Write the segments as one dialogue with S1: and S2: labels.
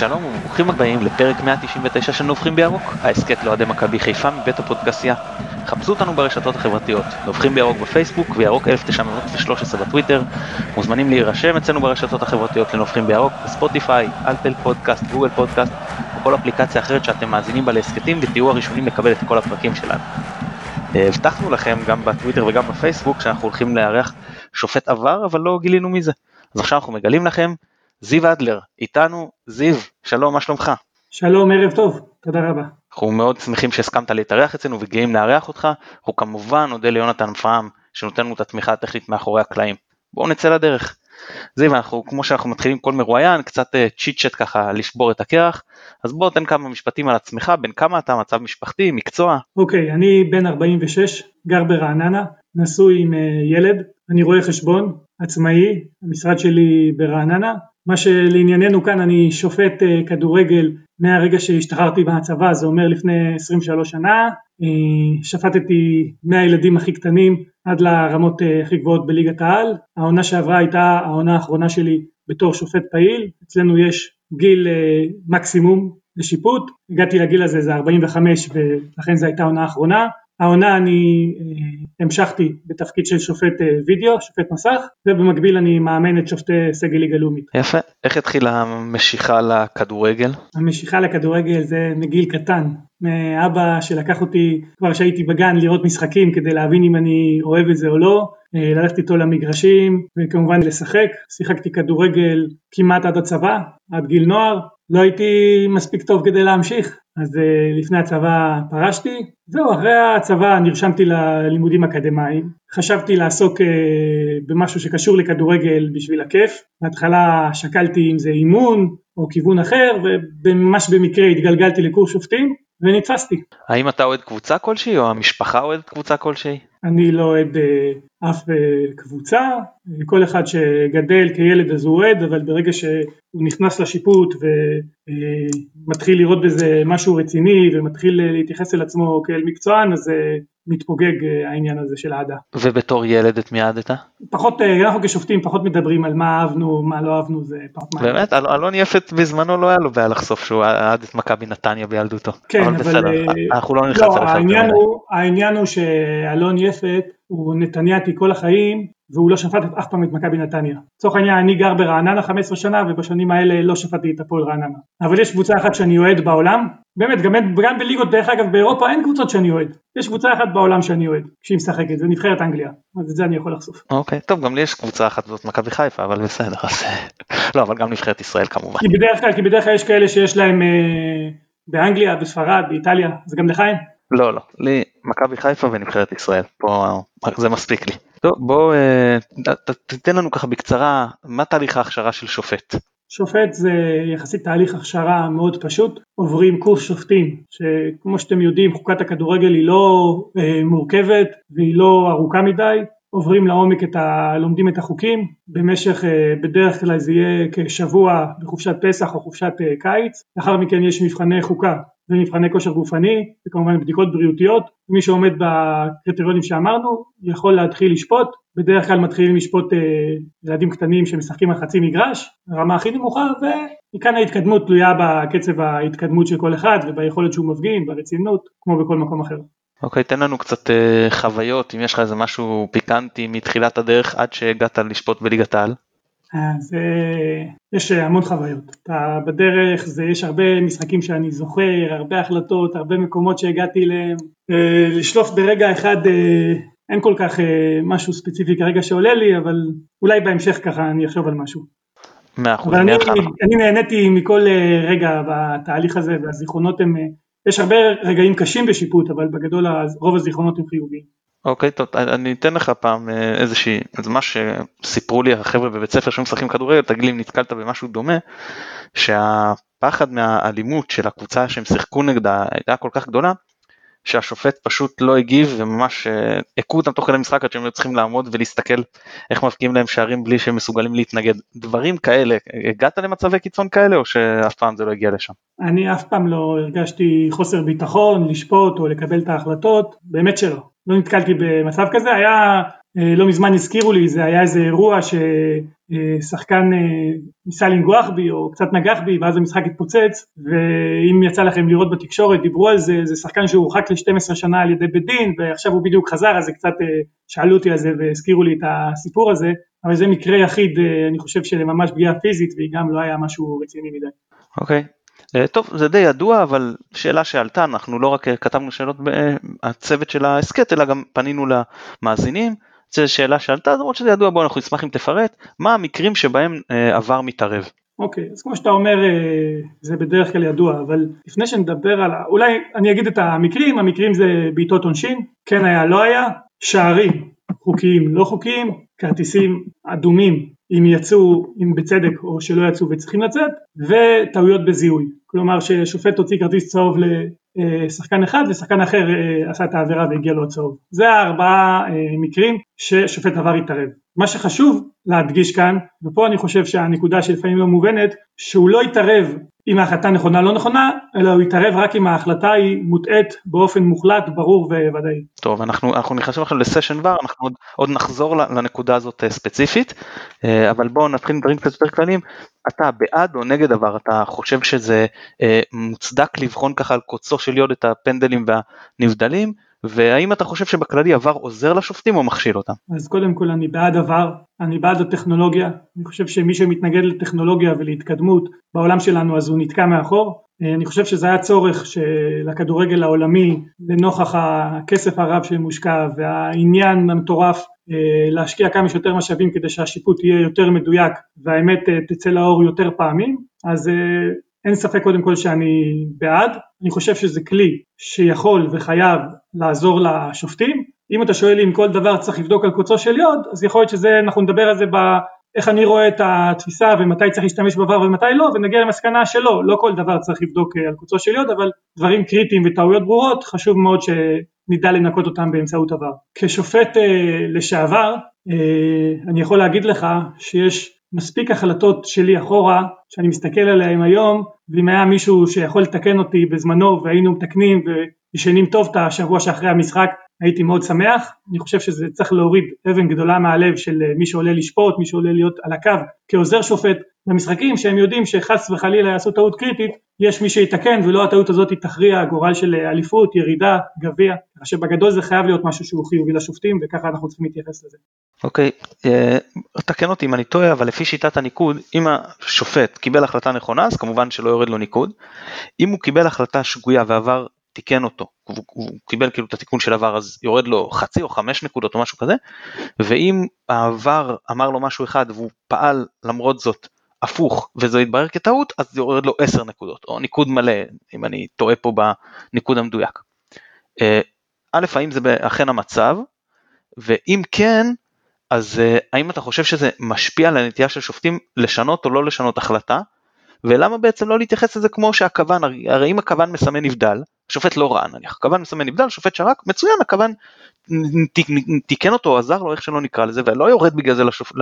S1: שלום וברוכים הבאים לפרק 199 של נובחים בירוק, ההסכת לאוהדי מכבי חיפה מבית הפודקסייה. חפשו אותנו ברשתות החברתיות, נובחים בירוק בפייסבוק וירוק 1913 בטוויטר. מוזמנים להירשם אצלנו ברשתות החברתיות לנובחים בירוק, בספוטיפיי, אלפל פודקאסט, גוגל פודקאסט, או כל אפליקציה אחרת שאתם מאזינים בה להסכתים ותהיו הראשונים לקבל את כל הפרקים שלנו. אה, הבטחנו לכם גם בטוויטר וגם בפייסבוק שאנחנו הולכים לארח שופט עבר אבל לא גילינו מזה. אז עכשיו אנחנו מגלים לכם זיו אדלר, איתנו, זיו, שלום, מה שלומך?
S2: שלום, ערב טוב, תודה רבה.
S1: אנחנו מאוד שמחים שהסכמת להתארח אצלנו וגאים לארח אותך, אנחנו כמובן נודה ליונתן פעם שנותן לנו את התמיכה הטכנית מאחורי הקלעים. בואו נצא לדרך. זיו, אנחנו, כמו שאנחנו מתחילים כל מרואיין, קצת צ'יט uh, צ'ט ככה לשבור את הקרח, אז בוא תן כמה משפטים על עצמך, בין כמה אתה, מצב משפחתי, מקצוע.
S2: אוקיי, okay, אני בן 46, גר ברעננה, נשוי עם uh, ילד, אני רואה חשבון, עצמאי, המשרד שלי ברעננה, מה שלענייננו כאן אני שופט אה, כדורגל מהרגע שהשתחררתי מהצבא, זה אומר לפני 23 שנה, אה, שפטתי מהילדים הכי קטנים עד לרמות אה, הכי גבוהות בליגת העל, העונה שעברה הייתה העונה האחרונה שלי בתור שופט פעיל, אצלנו יש גיל מקסימום לשיפוט, הגעתי לגיל הזה זה 45 ולכן זו הייתה העונה האחרונה, העונה אני אה, המשכתי בתפקיד של שופט אה, וידאו, שופט מסך, ובמקביל אני מאמן את שופטי סגל ליגה לאומית.
S1: יפה. איך התחילה המשיכה לכדורגל?
S2: המשיכה לכדורגל זה מגיל קטן. מאבא שלקח אותי כבר כשהייתי בגן לראות משחקים כדי להבין אם אני אוהב את זה או לא, אה, ללכת איתו למגרשים וכמובן לשחק. שיחקתי כדורגל כמעט עד הצבא, עד גיל נוער. לא הייתי מספיק טוב כדי להמשיך, אז uh, לפני הצבא פרשתי, זהו, אחרי הצבא נרשמתי ללימודים אקדמיים, חשבתי לעסוק uh, במשהו שקשור לכדורגל בשביל הכיף, בהתחלה שקלתי אם זה אימון או כיוון אחר, וממש במקרה התגלגלתי לקורס שופטים, ונתפסתי.
S1: האם אתה אוהד קבוצה כלשהי או המשפחה אוהדת קבוצה כלשהי?
S2: אני לא אוהד uh, אף uh, קבוצה, כל אחד שגדל כילד אז הוא אוהד, אבל ברגע שהוא נכנס לשיפוט ומתחיל לראות בזה משהו רציני ומתחיל להתייחס אל עצמו כאל מקצוען, אז uh, מתפוגג uh, העניין הזה של אהדה.
S1: ובתור ילד את מי אהדת?
S2: פחות, uh, אנחנו כשופטים פחות מדברים על מה אהבנו, מה לא אהבנו, זה פחות
S1: מה. באמת? אלון יפת בזמנו לא היה לו בעיה לחשוף שהוא אהד את מכבי נתניה בילדותו.
S2: כן, אבל, אבל בסדר,
S1: אנחנו לא נלחץ
S2: לא, העניין הוא, העניין הוא שאלון יפת הוא נתניאתי כל החיים והוא לא שפט אף פעם את מכבי נתניה. לצורך העניין אני גר ברעננה 15 שנה ובשנים האלה לא שפטתי את הפועל רעננה. אבל יש קבוצה אחת שאני אוהד בעולם, באמת גם, גם בליגות דרך אגב באירופה אין קבוצות שאני אוהד. יש קבוצה אחת בעולם שאני אוהד כשהיא משחקת, זה נבחרת אנגליה. אז את זה אני יכול לחשוף.
S1: אוקיי, okay, טוב גם לי יש קבוצה אחת זאת מכבי חיפה אבל בסדר. אז... לא אבל גם נבחרת ישראל כמובן.
S2: כי בדרך כלל, כי בדרך כלל יש כאלה שיש להם אה, באנגליה, בספרד, באיטליה, זה גם לך אין?
S1: לא לא, לי מכבי חיפה ונבחרת ישראל, פה זה מספיק לי. טוב בוא אה, תתן לנו ככה בקצרה מה תהליך ההכשרה של שופט.
S2: שופט זה יחסית תהליך הכשרה מאוד פשוט, עוברים קורס שופטים שכמו שאתם יודעים חוקת הכדורגל היא לא אה, מורכבת והיא לא ארוכה מדי, עוברים לעומק את ה... לומדים את החוקים. במשך אה, בדרך כלל זה יהיה כשבוע בחופשת פסח או חופשת אה, קיץ, לאחר מכן יש מבחני חוקה ומבחני כושר גופני וכמובן בדיקות בריאותיות מי שעומד בקריטריונים שאמרנו יכול להתחיל לשפוט בדרך כלל מתחילים לשפוט אה, ילדים קטנים שמשחקים על חצי מגרש הרמה הכי נמוכה ומכאן ההתקדמות תלויה בקצב ההתקדמות של כל אחד וביכולת שהוא מפגין ברצינות כמו בכל מקום אחר.
S1: אוקיי תן לנו קצת אה, חוויות אם יש לך איזה משהו פיקנטי מתחילת הדרך עד שהגעת לשפוט בליגת העל.
S2: אז אה, יש המון חוויות, אתה בדרך, זה, יש הרבה משחקים שאני זוכר, הרבה החלטות, הרבה מקומות שהגעתי אליהם, אה, לשלוף ברגע אחד אה, אין כל כך משהו ספציפי כרגע שעולה לי, אבל אולי בהמשך ככה אני אחשוב על משהו.
S1: מאה אחוז.
S2: אבל אני, אני נהניתי מכל רגע בתהליך הזה והזיכרונות הם, יש הרבה רגעים קשים בשיפוט, אבל בגדול רוב הזיכרונות הם חיוביים.
S1: אוקיי טוב אני אתן לך פעם אה, איזושהי זה מה שסיפרו לי החבר'ה בבית ספר שמשחקים כדורגל תגיד לי אם נתקלת במשהו דומה שהפחד מהאלימות של הקבוצה שהם שיחקו נגדה הייתה כל כך גדולה שהשופט פשוט לא הגיב וממש אה, הכו אותם תוך כדי משחק עד שהם צריכים לעמוד ולהסתכל איך מבקיעים להם שערים בלי שהם מסוגלים להתנגד. דברים כאלה הגעת למצבי קיצון כאלה או שאף פעם זה לא הגיע לשם?
S2: אני אף פעם לא הרגשתי חוסר ביטחון לשפוט או לקבל את ההחלטות באמת שלא. לא נתקלתי במצב כזה, היה לא מזמן הזכירו לי, זה היה איזה אירוע ששחקן אה, ניסה לנגוח בי או קצת נגח בי ואז המשחק התפוצץ ואם יצא לכם לראות בתקשורת דיברו על זה, זה שחקן שהורחק ל-12 שנה על ידי בית דין ועכשיו הוא בדיוק חזר אז קצת שאלו אותי על זה והזכירו לי את הסיפור הזה אבל זה מקרה יחיד אני חושב שלממש פגיעה פיזית והיא גם לא היה משהו רציני מדי.
S1: אוקיי. Okay. אה, טוב זה די ידוע אבל שאלה שעלתה אנחנו לא רק כתבנו שאלות בצוות של ההסכת אלא גם פנינו למאזינים. זו שאלה שעלתה למרות שזה ידוע בוא אנחנו נשמח אם תפרט מה המקרים שבהם אה, עבר מתערב.
S2: אוקיי okay, אז כמו שאתה אומר אה, זה בדרך כלל ידוע אבל לפני שנדבר על אולי אני אגיד את המקרים המקרים זה בעיטות עונשין כן היה לא היה שערים חוקיים לא חוקיים כרטיסים אדומים אם יצאו, אם בצדק או שלא יצאו וצריכים לצאת, וטעויות בזיהוי. כלומר ששופט הוציא כרטיס צהוב לשחקן אחד ושחקן אחר אה, עשה את העבירה והגיע לו הצהוב. זה הארבעה אה, מקרים ששופט עבר התערב. מה שחשוב להדגיש כאן, ופה אני חושב שהנקודה שלפעמים לא מובנת, שהוא לא יתערב אם ההחלטה נכונה לא נכונה, אלא הוא יתערב רק אם ההחלטה היא מוטעית באופן מוחלט, ברור וודאי.
S1: טוב, אנחנו, אנחנו נכנסים עכשיו לסשן ור, אנחנו עוד, עוד נחזור לנקודה הזאת אה, ספציפית, אה, אבל בואו נתחיל עם דברים קצת יותר כלליים. אתה בעד או נגד דבר, אתה חושב שזה אה, מוצדק לבחון ככה על קוצו של יוד את הפנדלים והנבדלים? והאם אתה חושב שבכללי עבר עוזר לשופטים או מכשיל אותם?
S2: אז קודם כל אני בעד עבר, אני בעד הטכנולוגיה, אני חושב שמי שמתנגד לטכנולוגיה ולהתקדמות בעולם שלנו אז הוא נתקע מאחור, אני חושב שזה היה צורך של הכדורגל העולמי לנוכח הכסף הרב שמושקע והעניין המטורף אה, להשקיע כמה שיותר משאבים כדי שהשיפוט יהיה יותר מדויק והאמת אה, תצא לאור יותר פעמים. אז אה, אין ספק קודם כל שאני בעד, אני חושב שזה כלי שיכול וחייב לעזור לשופטים, אם אתה שואל אם כל דבר צריך לבדוק על קוצו של יוד, אז יכול להיות שזה, אנחנו נדבר על זה ב... איך אני רואה את התפיסה ומתי צריך להשתמש בעבר ומתי לא ונגיע למסקנה שלא, לא כל דבר צריך לבדוק אה, על קוצו של יוד אבל דברים קריטיים וטעויות ברורות חשוב מאוד שנדע לנקות אותם באמצעות עבר. כשופט אה, לשעבר אה, אני יכול להגיד לך שיש מספיק החלטות שלי אחורה שאני מסתכל עליהן היום ואם היה מישהו שיכול לתקן אותי בזמנו והיינו מתקנים וישנים טוב את השבוע שאחרי המשחק הייתי מאוד שמח, אני חושב שזה צריך להוריד אבן גדולה מהלב של מי שעולה לשפוט, מי שעולה להיות על הקו כעוזר שופט. במשחקים שהם יודעים שחס וחלילה יעשו טעות קריטית, יש מי שיתקן ולא הטעות הזאת תכריע גורל של אליפות, ירידה, גביע, שבגדול זה חייב להיות משהו שהוא חיובי לשופטים וככה אנחנו צריכים להתייחס לזה.
S1: אוקיי, okay, אה, תקן אותי אם אני טועה, אבל לפי שיטת הניקוד, אם השופט קיבל החלטה נכונה אז כמובן שלא יורד לו ניקוד, אם הוא קיבל החלטה שגויה ועבר תיקן אותו, הוא, הוא קיבל כאילו את התיקון של עבר אז יורד לו חצי או חמש נקודות או משהו כזה, ואם העבר אמר לו משהו אחד והוא פעל למרות זאת הפוך וזה יתברר כטעות אז יורד לו עשר נקודות או ניקוד מלא אם אני טועה פה בניקוד המדויק. אה, א' האם זה אכן המצב? ואם כן אז אה, האם אתה חושב שזה משפיע על הנטייה של שופטים לשנות או לא לשנות החלטה? ולמה בעצם לא להתייחס לזה כמו שהכוון, הרי אם הכוון מסמן נבדל, השופט לא ראה נניח, הכוון מסמן נבדל, שופט שרק, מצוין, הכוון תיקן אותו, עזר לו, איך שלא נקרא לזה, ולא יורד בגלל זה לשופט,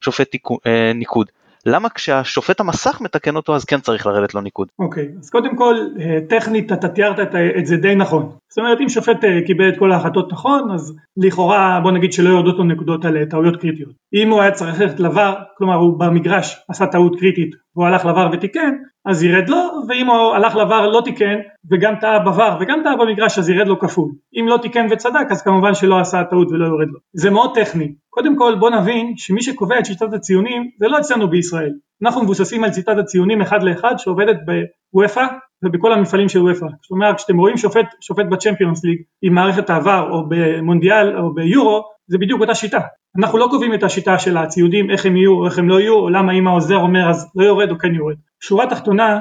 S1: לשופט אה, ניקוד. למה כשהשופט המסך מתקן אותו אז כן צריך לרדת לו ניקוד?
S2: אוקיי, okay, אז קודם כל אה, טכנית אתה תיארת את, את זה די נכון. זאת אומרת אם שופט אה, קיבל את כל ההחלטות נכון אז לכאורה בוא נגיד שלא יורדות לו נקודות על אה, טעויות קריטיות. אם הוא היה צריך ללכת לבר, כלומר הוא במגרש עשה טעות קריטית והוא הלך לבר ותיקן אז ירד לו ואם הוא הלך לבר לא תיקן וגם טעה בבר וגם טעה במגרש אז ירד לו כפול. אם לא תיקן וצדק אז כמובן שלא עשה טעות ולא יורד לו. זה מאוד טכני. קודם כל בוא נבין שמי שקובע את שיטת הציונים זה לא אצלנו בישראל. אנחנו מבוססים על שיטת הציונים אחד לאחד שעובדת בוופא ובכל המפעלים של וופא. זאת אומרת כשאתם רואים שופט, שופט בצ'מפיונס ליג עם מערכת העבר או במונדיאל או ביורו זה בדיוק אותה שיטה. אנחנו לא קובעים את השיטה של הציונים איך הם יהיו איך הם לא יהיו או למה אם העוזר אומר אז לא יורד או כן יורד. שורה תחתונה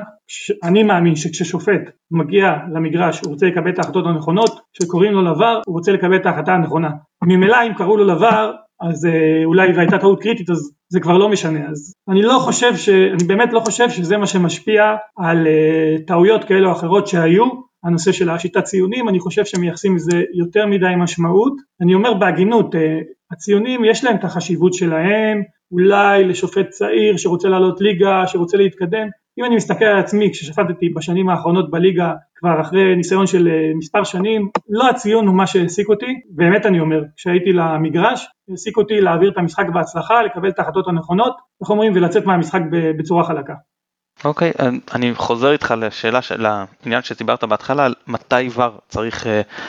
S2: אני מאמין שכששופט מגיע למגרש הוא רוצה לקבל את ההחלטות הנכונות, כשקוראים לו לבר הוא רוצה לקבל את ההחלטה הנכונה. ממילא אם קראו לו לבר אז אה, אולי והייתה טעות קריטית אז זה כבר לא משנה אז אני לא חושב ש... אני באמת לא חושב שזה מה שמשפיע על אה, טעויות כאלה או אחרות שהיו הנושא של השיטת ציונים אני חושב שמייחסים לזה יותר מדי משמעות. אני אומר בהגינות אה, הציונים יש להם את החשיבות שלהם. אולי לשופט צעיר שרוצה לעלות ליגה שרוצה להתקדם. אם אני מסתכל על עצמי כששפטתי בשנים האחרונות בליגה כבר אחרי ניסיון של אה, מספר שנים, לא הציון הוא מה שהעסיק אותי, באמת אני אומר, כשהייתי למגרש, העסיק אותי להעביר את המשחק בהצלחה, לקבל את ההחלטות הנכונות, איך אומרים, ולצאת מהמשחק בצורה חלקה.
S1: אוקיי, אני חוזר איתך לשאלה של העניין שדיברת בהתחלה, על מתי ור צריך uh,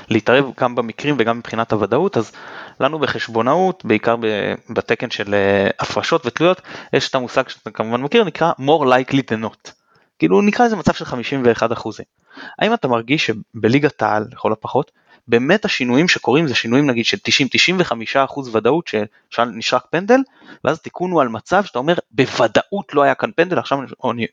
S1: להתערב גם במקרים וגם מבחינת הוודאות, אז לנו בחשבונאות, בעיקר בתקן של uh, הפרשות ותלויות, יש את המושג שאתה כמובן מכיר, נקרא more likely than not. כאילו נקרא לזה מצב של 51 אחוזים. האם אתה מרגיש שבליגת העל, לכל הפחות, באמת השינויים שקורים זה שינויים נגיד של 90-95% ודאות שנשרק פנדל, ואז תיקון הוא על מצב שאתה אומר בוודאות לא היה כאן פנדל, עכשיו אני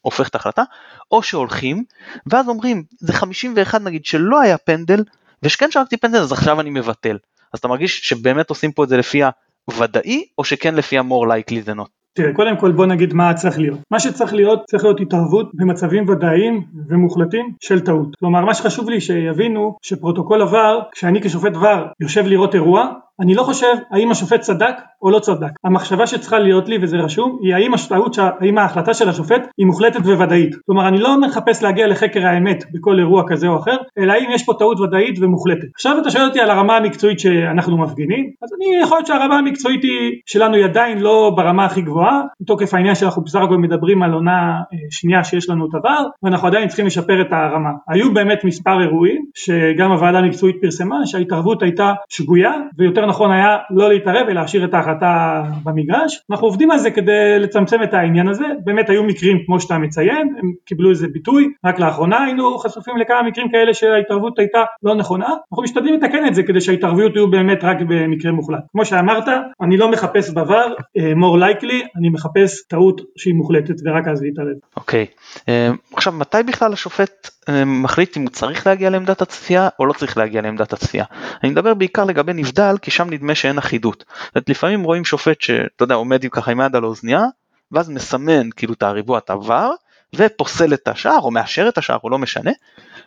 S1: הופך את ההחלטה, או שהולכים, ואז אומרים זה 51 נגיד שלא היה פנדל, ושכן שרקתי פנדל אז עכשיו אני מבטל. אז אתה מרגיש שבאמת עושים פה את זה לפי הוודאי, או שכן לפי ה-more likely than not?
S2: תראה, קודם כל בוא נגיד מה צריך להיות. מה שצריך להיות, צריך להיות התערבות במצבים ודאיים ומוחלטים של טעות. כלומר, מה שחשוב לי שיבינו שפרוטוקול עבר, כשאני כשופט עבר יושב לראות אירוע, אני לא חושב האם השופט צדק או לא צדק. המחשבה שצריכה להיות לי, וזה רשום, היא האם, השטעות, האם ההחלטה של השופט היא מוחלטת וודאית. כלומר, אני לא מחפש להגיע לחקר האמת בכל אירוע כזה או אחר, אלא האם יש פה טעות ודאית ומוחלטת. עכשיו אתה שואל אותי על הרמה המקצועית שאנחנו מפגינים, אז אני יכול להיות שהרמה המקצועית היא שלנו היא עדיין לא ברמה הכי גבוהה, מתוקף העניין שאנחנו בסך הכל מדברים על עונה אה, שנייה שיש לנו את עבר, ואנחנו עדיין צריכים לשפר את הרמה. היו באמת מספר אירועים, שגם הוועדה המקצועית פרסמה, שההתערבות הייתה שגויה, ויותר נכון היה לא להתערב ולהשאיר את ההחלטה במגרש. אנחנו עובדים על זה כדי לצמצם את העניין הזה, באמת היו מקרים כמו שאתה מציין, הם קיבלו איזה ביטוי, רק לאחרונה היינו חשופים לכמה מקרים כאלה שההתערבות הייתה לא נכונה, אנחנו משתדלים לתקן את זה כדי שההתערבויות יהיו באמת רק במקרה מוחלט. כמו שאמרת, אני לא מחפש בVAR, uh, more likely, אני מחפש טעות שהיא מוחלטת ורק אז להתערב.
S1: אוקיי, okay. uh, עכשיו מתי בכלל השופט uh, מחליט אם הוא צריך להגיע לעמדת הצפייה או לא צריך להגיע לעמדת הצפייה? אני מדבר בעיקר לגבי נבדל כי שם נדמה שאין אחידות. זאת לפעמים רואים שופט שאתה יודע עומד עם ככה עם יד על האוזנייה ואז מסמן כאילו את הריבוע את עבר ופוסל את השער או מאשר את השער או לא משנה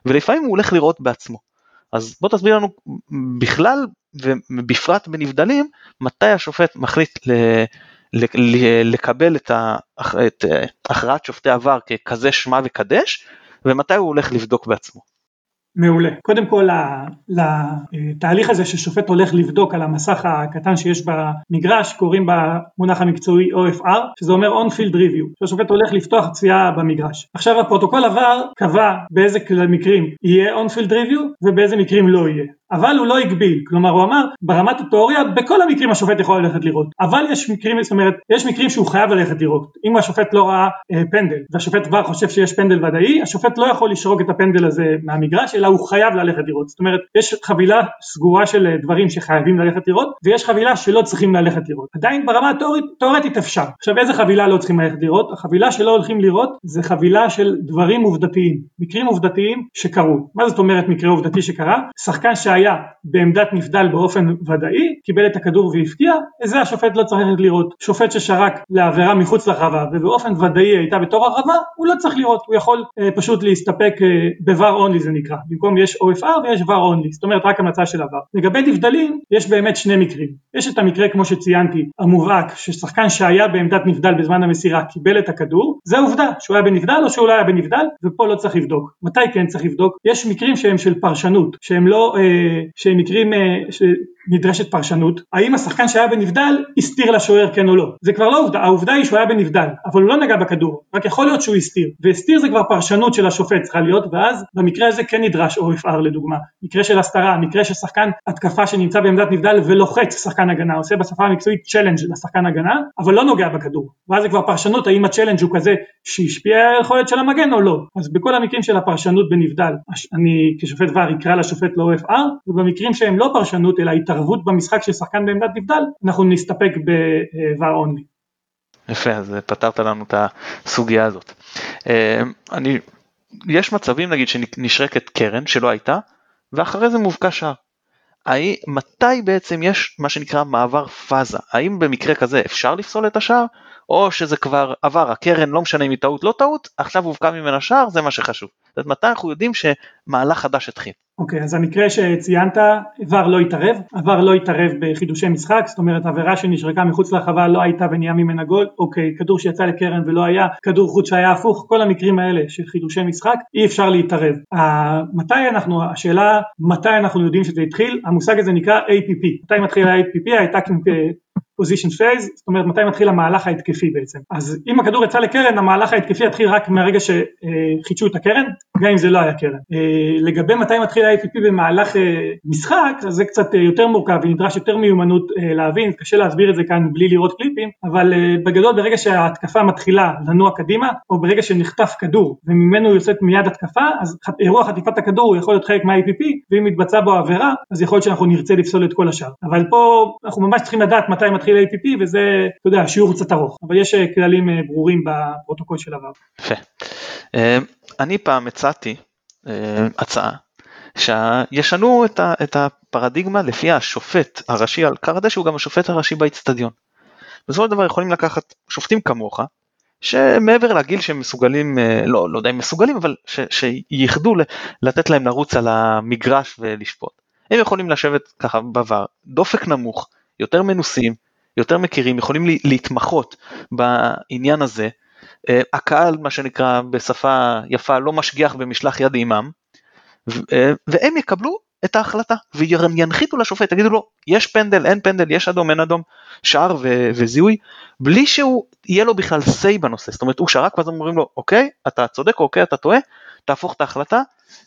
S1: ולפעמים הוא הולך לראות בעצמו. אז בוא תסביר לנו בכלל ובפרט בנבדלים מתי השופט מחליט ל... לקבל את, הכרעת שופטי עבר ככזה שמע וקדש ומתי הוא הולך לבדוק בעצמו.
S2: מעולה. קודם כל לתהליך הזה ששופט הולך לבדוק על המסך הקטן שיש במגרש קוראים במונח המקצועי OFR שזה אומר on field review שהשופט הולך לפתוח צפייה במגרש. עכשיו הפרוטוקול עבר קבע באיזה מקרים יהיה on field review ובאיזה מקרים לא יהיה. אבל הוא לא הגביל, כלומר הוא אמר ברמת התיאוריה בכל המקרים השופט יכול ללכת לראות, אבל יש מקרים, זאת אומרת, יש מקרים שהוא חייב ללכת לראות, אם השופט לא ראה אה, פנדל והשופט כבר חושב שיש פנדל ודאי, השופט לא יכול לשרוק את הפנדל הזה מהמגרש אלא הוא חייב ללכת לראות, זאת אומרת יש חבילה סגורה של אה, דברים שחייבים ללכת לראות ויש חבילה שלא צריכים ללכת לראות, עדיין ברמה התיאורטית אפשר, עכשיו איזה חבילה לא צריכים ללכת לראות, החבילה שלא הולכים לראות זה חבילה של דברים עובדתיים, מקרים עובדתיים שקרו, מה זאת אומרת מקרה עובדתי שקרה? שחקן שהיה היה בעמדת נבדל באופן ודאי, קיבל את הכדור והפקיע, זה השופט לא צריך לראות. שופט ששרק לעבירה מחוץ לרחבה ובאופן ודאי הייתה בתור הרחבה, הוא לא צריך לראות, הוא יכול אה, פשוט להסתפק אה, ב-VAR only זה נקרא, במקום יש OFR ויש VAR only, זאת אומרת רק המלצה של עבר. לגבי נבדלים, יש באמת שני מקרים. יש את המקרה כמו שציינתי, המובהק, ששחקן שהיה בעמדת נבדל בזמן המסירה קיבל את הכדור, זה עובדה שהוא היה בנבדל או שהוא לא היה בנבדל, ופה לא צריך לבדוק. מתי כן צריך לבדוק? יש מקרים שהם של פרשנות, שהם לא אה, שהם מקרים אה, שנדרשת פרשנות, האם השחקן שהיה בנבדל הסתיר לשוער כן או לא, זה כבר לא עובדה, העובדה היא שהוא היה בנבדל, אבל הוא לא נגע בכדור, רק יכול להיות שהוא הסתיר, והסתיר זה כבר פרשנות של השופט צריכה להיות, ואז במקרה הזה כן נדרש OFR לדוגמה, מקרה של הסתרה, מקרה של שחקן התקפה שנמצא בעמדת נבדל ולוחץ שחקן הגנה, עושה בשפה המקצועית צ'לנג' לשחקן הגנה, אבל לא נוגע בכדור, ואז זה כבר פרשנות האם הצ'לנג' הוא כזה שהשפיע על היכולת של המגן או לא, אז בכל המקרים של הפרשנות בנבדל, אני כשופט ור אקרא לשופט שהם לא פרשנות אלא התערבות במשחק של שחקן בעמדת נבדל, אנחנו נסתפק ב-VAR only.
S1: יפה, אז פתרת לנו את הסוגיה הזאת. אה, אני, יש מצבים נגיד שנשרקת קרן שלא הייתה, ואחרי זה מובקע שער. מתי בעצם יש מה שנקרא מעבר פאזה? האם במקרה כזה אפשר לפסול את השער, או שזה כבר עבר, הקרן לא משנה אם היא טעות לא טעות, עכשיו הובקע ממנה שער, זה מה שחשוב. זאת מתי אנחנו יודעים שמהלך חדש התחיל?
S2: אוקיי, okay, אז המקרה שציינת, ה-VAR לא התערב, ה-VAR לא התערב בחידושי משחק, זאת אומרת עבירה שנשרקה מחוץ לרחבה לא הייתה ונהיה ממנה גול, אוקיי, כדור שיצא לקרן ולא היה, כדור חוץ שהיה הפוך, כל המקרים האלה של חידושי משחק, אי אפשר להתערב. מתי אנחנו, השאלה מתי אנחנו יודעים שזה התחיל, המושג הזה נקרא APP, מתי מתחיל ה-APP, ה attack possession phase, זאת אומרת מתי מתחיל המהלך ההתקפי בעצם. אז אם הכדור יצא לקרן, המהלך ההתקפי יתחיל רק מהרגע שחידשו את הקרן, גם אם זה לא היה קרן. אה, לגבי מתי מתחיל ה-APP במהלך אה, משחק, אז זה קצת אה, יותר מורכב ונדרש יותר מיומנות להבין, קשה להסביר את זה כאן בלי לראות קליפים, אבל בגדול ברגע שההתקפה מתחילה לנוע קדימה, או ברגע שנחטף כדור וממנו יוצאת מיד התקפה, אז אירוע חטיפת הכדור יכול להיות חלק מה-APP, ואם מתבצע בו עבירה, אז יכול להיות שאנחנו נרצה לפסול את כל השאר. אבל פה אנחנו ממש מתחיל APP וזה, אתה יודע, שיעור קצת ארוך, אבל יש אה, כללים אה, ברורים בפרוטוקול של עבר.
S1: יפה. אה, אני פעם הצעתי הצעה שישנו את הפרדיגמה לפי השופט הראשי על קרדה שהוא גם השופט הראשי באיצטדיון. בסופו של דבר יכולים לקחת שופטים כמוך שמעבר לגיל שהם מסוגלים, לא, לא יודע אם מסוגלים, אבל ש, שייחדו לתת להם לרוץ על המגרש ולשפוט. הם יכולים לשבת ככה בעבר, דופק נמוך, יותר מנוסים, יותר מכירים, יכולים להתמחות בעניין הזה. אה, הקהל, מה שנקרא בשפה יפה, לא משגיח במשלח יד עימם, אה, והם יקבלו את ההחלטה וינחיתו לשופט, יגידו לו, יש פנדל, אין פנדל, יש אדום, אין אדום, שער וזיהוי, בלי שהוא יהיה לו בכלל say בנושא, זאת אומרת הוא שרק ואז אומרים לו, אוקיי, אתה צודק, אוקיי, אתה טועה, תהפוך את ההחלטה,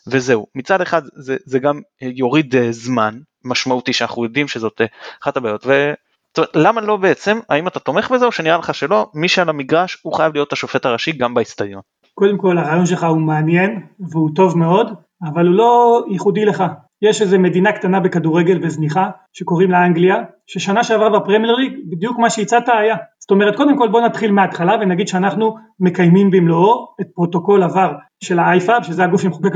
S1: וזהו. מצד אחד זה, זה גם יוריד אה, זמן משמעותי שאנחנו יודעים שזאת אחת הבעיות, ו- אומרת, למה לא בעצם, האם אתה תומך בזה או שנראה לך שלא, מי שעל המגרש הוא חייב להיות השופט הראשי גם באצטדיון.
S2: קודם כל הרעיון שלך הוא מעניין והוא טוב מאוד, אבל הוא לא ייחודי לך. יש איזה מדינה קטנה בכדורגל וזניחה שקוראים לה אנגליה, ששנה שעברה בפרמייר ליג בדיוק מה שהצעת היה. זאת אומרת קודם כל בוא נתחיל מההתחלה ונגיד שאנחנו מקיימים במלואו את פרוטוקול ה-VAR של ה-IFAB שזה הגוף שמחוקק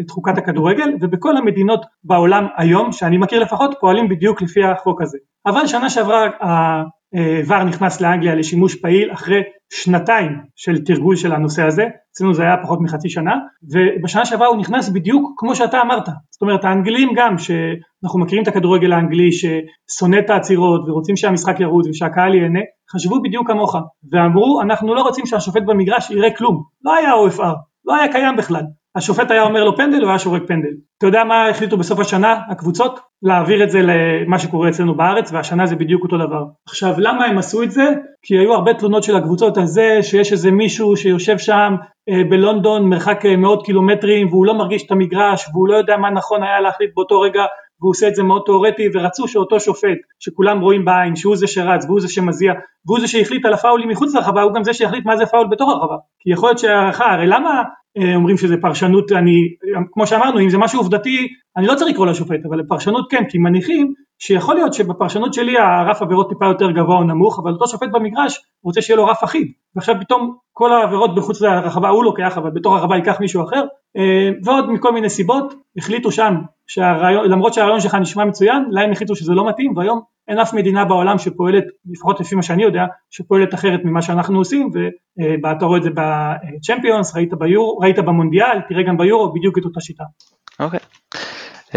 S2: את חוקת הכדורגל ובכל המדינות בעולם היום שאני מכיר לפחות פועלים בדיוק לפי החוק הזה. אבל שנה שעברה ה-VAR נכנס לאנגליה לשימוש פעיל אחרי שנתיים של תרגול של הנושא הזה, אצלנו זה היה פחות מחצי שנה, ובשנה שעברה הוא נכנס בדיוק כמו שאתה אמרת, זאת אומרת האנגלים גם, שאנחנו מכירים את הכדורגל האנגלי ששונא את העצירות ורוצים שהמשחק ירוץ ושהקהל ייהנה, חשבו בדיוק כמוך, ואמרו אנחנו לא רוצים שהשופט במגרש יראה כלום, לא היה OFR, לא היה קיים בכלל, השופט היה אומר לו פנדל, הוא היה שורק פנדל. אתה יודע מה החליטו בסוף השנה, הקבוצות? להעביר את זה למה שקורה אצלנו בארץ, והשנה זה בדיוק אותו דבר. עכשיו, למה הם עשו את זה? כי היו הרבה תלונות של הקבוצות על זה שיש איזה מישהו שיושב שם אה, בלונדון מרחק אה, מאות קילומטרים והוא לא מרגיש את המגרש והוא לא יודע מה נכון היה להחליט באותו רגע והוא עושה את זה מאוד תאורטי ורצו שאותו שופט שכולם רואים בעין שהוא זה שרץ והוא זה שמזיע והוא זה שהחליט על הפאולים מחוץ לרחבה הוא גם זה שיחליט מה זה פאול בתוך הרחבה. כי יכול להיות שהערכה הרי למה אה, אומרים שזה פרשנות, אני, כמו שאמרנו, אם זה משהו עובדתי, אני לא צריך לקרוא לשופט, אבל לפרשנות כן, כי מניחים שיכול להיות שבפרשנות שלי הרף עבירות טיפה יותר גבוה או נמוך, אבל אותו שופט במגרש רוצה שיהיה לו רף אחיד, ועכשיו פתאום כל העבירות בחוץ לרחבה הוא לוקח, אבל בתוך הרחבה ייקח מישהו אחר, אה, ועוד מכל מיני סיבות החליטו שם, שהרעיון, למרות שהרעיון שלך נשמע מצוין, להם החליטו שזה לא מתאים, והיום אין אף מדינה בעולם שפועלת, לפחות לפי מה שאני יודע, שפועלת אחרת ממה שאנחנו עושים, ואתה רואה את זה בצ'מפיונס, ראית, ביור, ראית במונדיאל, תראה גם ביורו, בדיוק את אותה שיטה.
S1: אוקיי. Okay.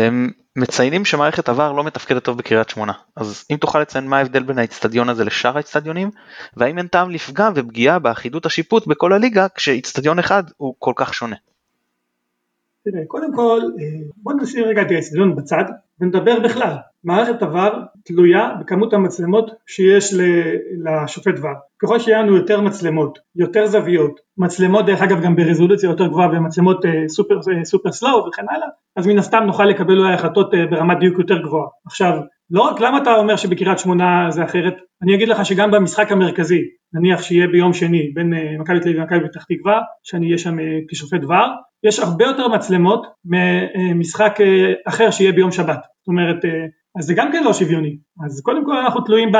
S1: מציינים שמערכת עבר לא מתפקדת טוב בקריית שמונה, אז אם תוכל לציין מה ההבדל בין האיצטדיון הזה לשאר האיצטדיונים, והאם אין טעם לפגם ופגיעה באחידות השיפוט בכל הליגה כשאיצטדיון אחד הוא כל כך שונה.
S2: תראה, קודם כל, אה, בוא נשים רגע את האיצטדיון בצד ונדבר בכלל. מערכת עבר תלויה בכמות המצלמות שיש לשופט ור. ככל שיהיה לנו יותר מצלמות, יותר זוויות, מצלמות דרך אגב גם ברזולוציה יותר גבוהה ומצלמות אה, סופר, אה, סופר סלואו וכן הלאה, אז מן הסתם נוכל לקבל אולי החלטות ברמת דיוק יותר גבוהה. עכשיו, לא רק למה אתה אומר שבקריית שמונה זה אחרת, אני אגיד לך שגם במשחק המרכזי, נניח שיהיה ביום שני בין מכבי תל אביב ומכבי פתח תקווה, שאני אהיה שם כשופט ור, יש הרבה יותר מצלמות ממשחק אה, אחר שיהיה ביום שבת, זאת אומרת, אה, אז זה גם כן לא שוויוני, אז קודם כל אנחנו תלויים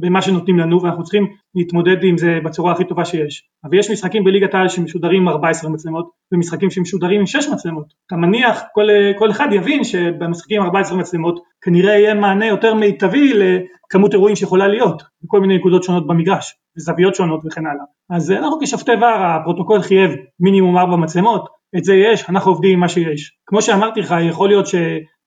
S2: במה שנותנים לנו ואנחנו צריכים להתמודד עם זה בצורה הכי טובה שיש, אבל יש משחקים בליגת העל שמשודרים עם 14 מצלמות ומשחקים שמשודרים עם 6 מצלמות, אתה מניח, כל, כל אחד יבין שבמשחקים עם 14 מצלמות כנראה יהיה מענה יותר מיטבי לכמות אירועים שיכולה להיות בכל מיני נקודות שונות במגרש וזוויות שונות וכן הלאה, אז אנחנו כשופטי ור הפרוטוקול חייב מינימום 4 מצלמות את זה יש, אנחנו עובדים עם מה שיש. כמו שאמרתי לך, יכול להיות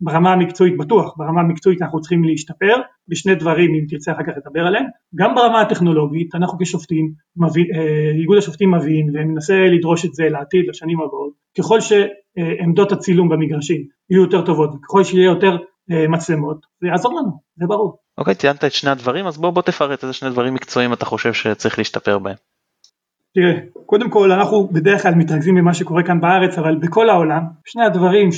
S2: שברמה המקצועית בטוח, ברמה המקצועית אנחנו צריכים להשתפר בשני דברים אם תרצה אחר כך לדבר עליהם, גם ברמה הטכנולוגית אנחנו כשופטים, מביא, אה, איגוד השופטים מבין ומנסה לדרוש את זה לעתיד, לשנים הבאות, ככל שעמדות הצילום במגרשים יהיו יותר טובות וככל שיהיה יותר אה, מצלמות, זה יעזור לנו, זה ברור.
S1: אוקיי, ציינת את שני הדברים, אז בוא בוא תפרט איזה שני דברים מקצועיים אתה חושב שצריך להשתפר בהם.
S2: תראה, קודם כל אנחנו בדרך כלל מתרכזים במה שקורה כאן בארץ, אבל בכל העולם, שני הדברים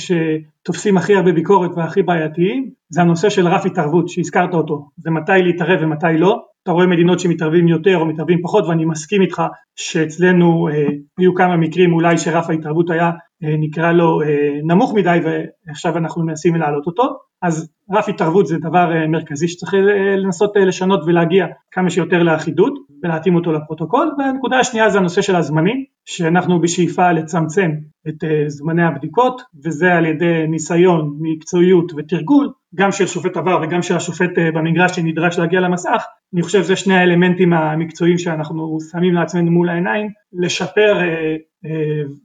S2: שתופסים הכי הרבה ביקורת והכי בעייתיים, זה הנושא של רף התערבות שהזכרת אותו, זה מתי להתערב ומתי לא, אתה רואה מדינות שמתערבים יותר או מתערבים פחות ואני מסכים איתך שאצלנו אה, היו כמה מקרים אולי שרף ההתערבות היה אה, נקרא לו אה, נמוך מדי ועכשיו אנחנו מנסים להעלות אותו אז רף התערבות זה דבר אה, מרכזי שצריך אה, לנסות אה, לשנות ולהגיע כמה שיותר לאחידות ולהתאים אותו לפרוטוקול והנקודה השנייה זה הנושא של הזמנים שאנחנו בשאיפה לצמצם את זמני הבדיקות וזה על ידי ניסיון, מקצועיות ותרגול גם של שופט עבר וגם של השופט במגרש שנדרש להגיע למסך אני חושב שזה שני האלמנטים המקצועיים שאנחנו שמים לעצמנו מול העיניים לשפר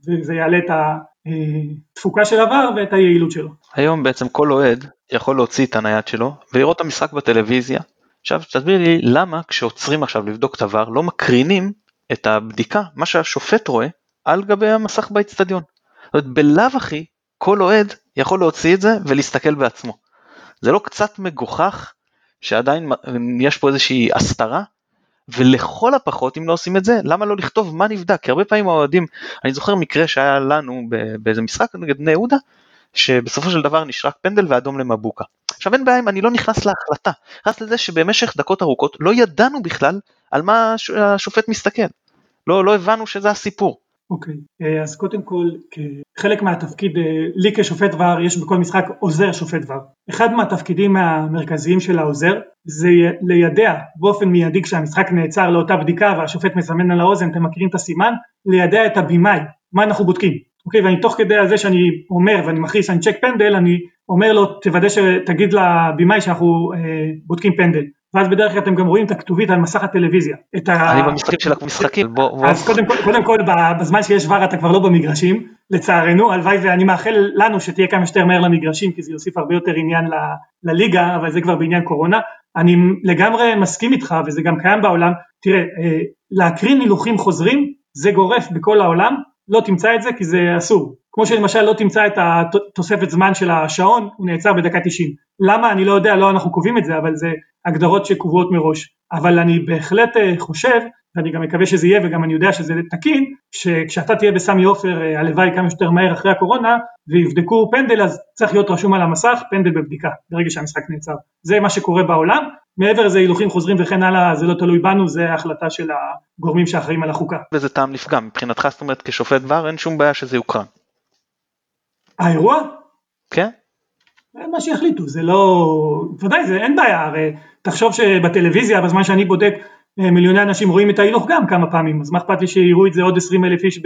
S2: וזה יעלה את התפוקה של עבר ואת היעילות שלו.
S1: היום בעצם כל אוהד יכול להוציא את הנייד שלו ולראות את המשחק בטלוויזיה. עכשיו תסביר לי למה כשעוצרים עכשיו לבדוק את עבר לא מקרינים את הבדיקה, מה שהשופט רואה, על גבי המסך באצטדיון. זאת אומרת בלאו הכי כל אוהד יכול להוציא את זה ולהסתכל בעצמו. זה לא קצת מגוחך שעדיין יש פה איזושהי הסתרה ולכל הפחות אם לא עושים את זה למה לא לכתוב מה נבדק כי הרבה פעמים האוהדים אני זוכר מקרה שהיה לנו באיזה משחק נגד בני יהודה שבסופו של דבר נשרק פנדל ואדום למבוקה. עכשיו אין בעיה אם אני לא נכנס להחלטה, נכנס לזה שבמשך דקות ארוכות לא ידענו בכלל על מה השופט מסתכל, לא, לא הבנו שזה הסיפור.
S2: אוקיי, okay. אה, אז קודם כל, כחלק מהתפקיד, אה, לי כשופט ור יש בכל משחק עוזר שופט ור. אחד מהתפקידים המרכזיים של העוזר זה לידע באופן מיידי כשהמשחק נעצר לאותה בדיקה והשופט מסמן על האוזן, אתם מכירים את הסימן? לידע את הבמאי, מה אנחנו בודקים. אוקיי, ואני תוך כדי הזה שאני אומר ואני מכריז שאני צ'ק פנדל, אני אומר לו תוודא שתגיד לבמאי שאנחנו אה, בודקים פנדל. ואז בדרך כלל אתם גם רואים את הכתובית על מסך הטלוויזיה.
S1: אני במשחקים של המשחקים, בוא...
S2: אז קודם כל, קודם כל בזמן שיש ור אתה כבר לא במגרשים, לצערנו, הלוואי ואני מאחל לנו שתהיה כמה שיותר מהר למגרשים, כי זה יוסיף הרבה יותר עניין לליגה, אבל זה כבר בעניין קורונה. אני לגמרי מסכים איתך, וזה גם קיים בעולם, תראה, אה, להקרין הילוכים חוזרים, זה גורף בכל העולם, לא תמצא את זה כי זה אסור. כמו שלמשל לא תמצא את התוספת זמן של השעון, הוא נעצר בדקה 90. למה? אני לא יודע, לא אנחנו קובעים את זה, אבל זה הגדרות שקבועות מראש. אבל אני בהחלט אה, חושב, ואני גם מקווה שזה יהיה וגם אני יודע שזה תקין, שכשאתה תהיה בסמי עופר, אה, הלוואי כמה שיותר מהר אחרי הקורונה, ויבדקו פנדל, אז צריך להיות רשום על המסך פנדל בבדיקה, ברגע שהמשחק נעצר. זה מה שקורה בעולם, מעבר לזה הילוכים חוזרים וכן הלאה, זה לא תלוי בנו, זה החלטה של הגורמים שאחראים על החוקה.
S1: וזה טעם נפגע, מבחינתך זאת אומרת כשופט ור אין שום בעיה שזה יוקרן.
S2: האירוע?
S1: כן.
S2: מה שיחליטו, זה לא, ודאי, זה אין בעיה, הרי תחשוב שבטלוויזיה בזמן שאני בודק מיליוני אנשים רואים את ההילוך גם כמה פעמים, אז מה אכפת לי שיראו את זה עוד 20 אלף איש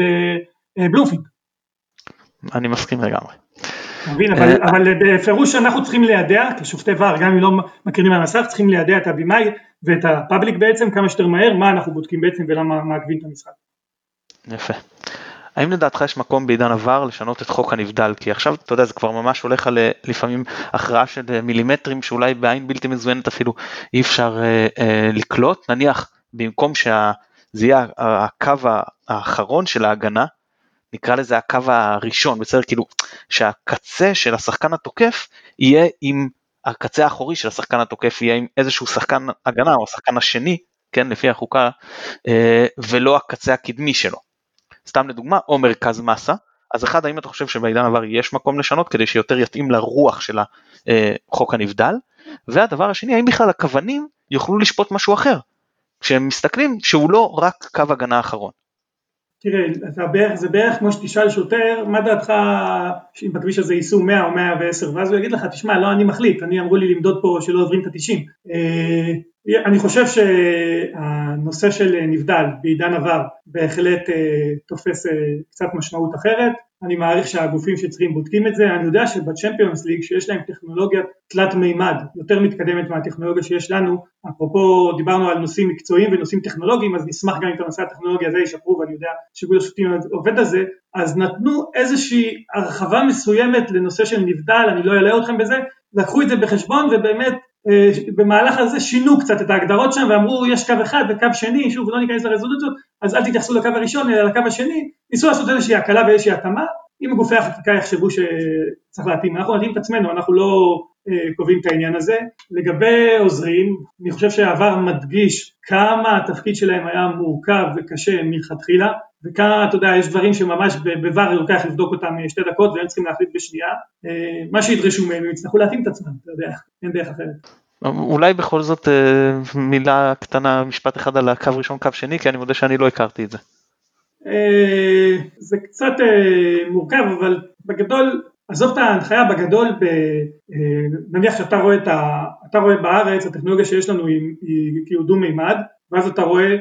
S2: בבלומפילד?
S1: אני מסכים לגמרי.
S2: מבין, אבל, אה, אבל בפירוש אנחנו צריכים לידע, כשופטי ור, גם אם לא מכירים מהמסך, צריכים לידע את הבמאי ואת הפאבליק בעצם כמה שיותר מהר, מה אנחנו בודקים בעצם ולמה מעכבים את המשחק.
S1: יפה. האם לדעתך יש מקום בעידן עבר לשנות את חוק הנבדל? כי עכשיו, אתה יודע, זה כבר ממש הולך על אה, לפעמים הכרעה של אה, מילימטרים שאולי בעין בלתי מזוינת אפילו אי אפשר אה, אה, לקלוט. נניח, במקום שזה יהיה הקו האחרון של ההגנה, נקרא לזה הקו הראשון, בסדר? כאילו, שהקצה של השחקן התוקף יהיה עם, הקצה האחורי של השחקן התוקף יהיה עם איזשהו שחקן הגנה או השחקן השני, כן, לפי החוקה, אה, ולא הקצה הקדמי שלו. סתם לדוגמה, או מרכז מסה, אז אחד, האם אתה חושב שבעידן עבר יש מקום לשנות כדי שיותר יתאים לרוח של החוק אה, הנבדל? והדבר השני, האם בכלל הכוונים יוכלו לשפוט משהו אחר, כשהם מסתכלים שהוא לא רק קו הגנה אחרון.
S2: תראה, זה בערך כמו שתשאל שוטר, מה דעתך אם בכביש הזה ייסעו 100 או 110, ואז הוא יגיד לך, תשמע, לא אני מחליט, אני אמרו לי למדוד פה שלא עוברים את ה-90. אה, אני חושב שהנושא של נבדל בעידן עבר בהחלט אה, תופס אה, קצת משמעות אחרת, אני מעריך שהגופים שצריכים בודקים את זה, אני יודע שבצ'מפיונס ליג שיש להם טכנולוגיה תלת מימד יותר מתקדמת מהטכנולוגיה שיש לנו, אפרופו דיברנו על נושאים מקצועיים ונושאים טכנולוגיים אז נשמח גם אם את הנושא הטכנולוגיה הזה ישפרו ואני יודע שאיגוד השופטים עובד על זה, אז נתנו איזושהי הרחבה מסוימת לנושא של נבדל, אני לא אלאה אתכם בזה, לקחו את זה בחשבון ובאמת במהלך הזה שינו קצת את ההגדרות שם ואמרו יש קו אחד וקו שני, שוב לא ניכנס לרזולוציות, אז אל תתייחסו לקו הראשון אלא לקו השני, ניסו לעשות איזושהי הקלה ואיזושהי התאמה, אם גופי החקיקה יחשבו שצריך להתאים, אנחנו נתאים את עצמנו, אנחנו לא אה, קובעים את העניין הזה. לגבי עוזרים, אני חושב שהעבר מדגיש כמה התפקיד שלהם היה מורכב וקשה מלכתחילה, וכאן אתה יודע יש דברים שממש בVAR לוקח לבדוק אותם שתי דקות והם צריכים להחליט בשנייה, אה, מה שידרשו מהם הם יצטרכו להתאים את עצמם, אתה יודע, אין דרך אחרת.
S1: אולי בכל זאת אה, מילה קטנה, משפט אחד על הקו ראשון קו שני, כי אני מודה שאני לא הכרתי את זה.
S2: אה, זה קצת מורכב אבל בגדול עזוב את ההנחיה בגדול, ב, נניח שאתה רואה, את ה, אתה רואה בארץ הטכנולוגיה שיש לנו היא, היא כאילו דו מימד ואז אתה רואה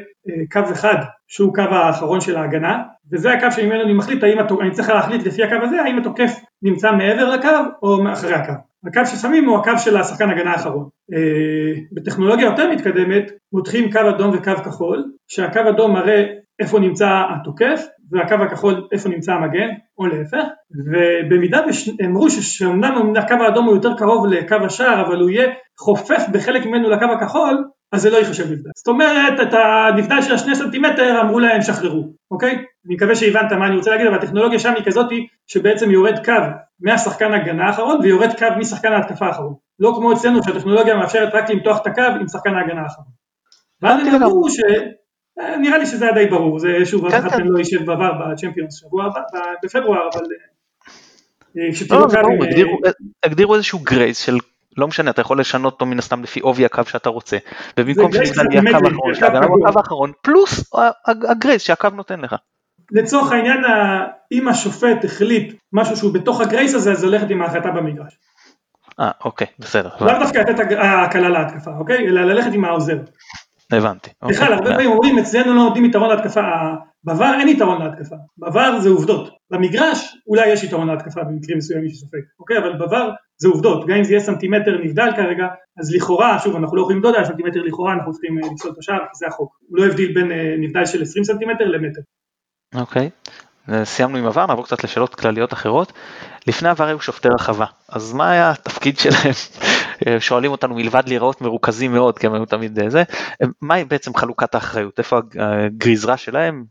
S2: קו אחד שהוא קו האחרון של ההגנה, וזה הקו שממנו אני מחליט האם אני צריך להחליט לפי הקו הזה האם התוקף נמצא מעבר לקו או מאחרי הקו. הקו ששמים הוא הקו של השחקן הגנה האחרון. אה, בטכנולוגיה יותר מתקדמת מותחים קו אדום וקו כחול, שהקו אדום מראה איפה נמצא התוקף והקו הכחול איפה נמצא המגן או להפך ובמידה אמרו שאומנם הקו האדום הוא יותר קרוב לקו השער אבל הוא יהיה חופף בחלק ממנו לקו הכחול אז זה לא ייחשב נבדל. זאת אומרת, את הנבדל של השני סנטימטר אמרו להם שחררו, אוקיי? אני מקווה שהבנת מה אני רוצה להגיד, אבל הטכנולוגיה שם היא כזאתי שבעצם יורד קו מהשחקן הגנה האחרון ויורד קו משחקן ההתקפה האחרון. לא כמו אצלנו שהטכנולוגיה מאפשרת רק למתוח את הקו עם שחקן ההגנה האחרון. ואז הם אמרו ש... אה, נראה לי שזה היה די ברור, זה שוב, אף כן, אחד כן. לא יישב בעבר בצ'מפיונס שבוע הבא, בפברואר, אבל...
S1: אה, לא, זה ברור, הגדירו איזשהו גרייס של לא משנה, אתה יכול לשנות אותו מן הסתם לפי עובי הקו שאתה רוצה, ובמקום שנבנה לי הקו האחרון של ההגנה הקו האחרון, פלוס הגרייס שהקו נותן לך.
S2: לצורך העניין, אם השופט החליט משהו שהוא בתוך הגרייס הזה, אז הולכת עם ההחלטה במגרש.
S1: אה, אוקיי, בסדר.
S2: לאו דווקא לתת הקלה להתקפה, אוקיי? אלא ללכת עם העוזר.
S1: הבנתי.
S2: בכלל, אוקיי. הרבה פעמים אומרים, אצלנו לא נותנים יתרון להתקפה, בעבר אין יתרון להתקפה, בעבר זה עובדות. במגרש אולי יש יתרון להתקפה במקרים מסוימים שספק, אוקיי? אבל בעבר זה עובדות, גם אם זה יהיה סנטימטר נבדל כרגע, אז לכאורה, שוב אנחנו לא יכולים למדוד על סנטימטר לכאורה, אנחנו צריכים אה, לפסול את השער, זה החוק, הוא לא הבדיל בין אה, נבדל של 20 סנטימטר למטר.
S1: אוקיי, סיימנו עם עבר, נעבור קצת לשאלות כלליות אחרות. לפני עבר היו שופטי רחבה, אז מה היה התפקיד שלהם? אה, שואלים אותנו מלבד להיראות מרוכזים מאוד, כי הם היו תמיד זה, מהי בעצם חלוקת האחריות, איפה הגריזרה שלהם,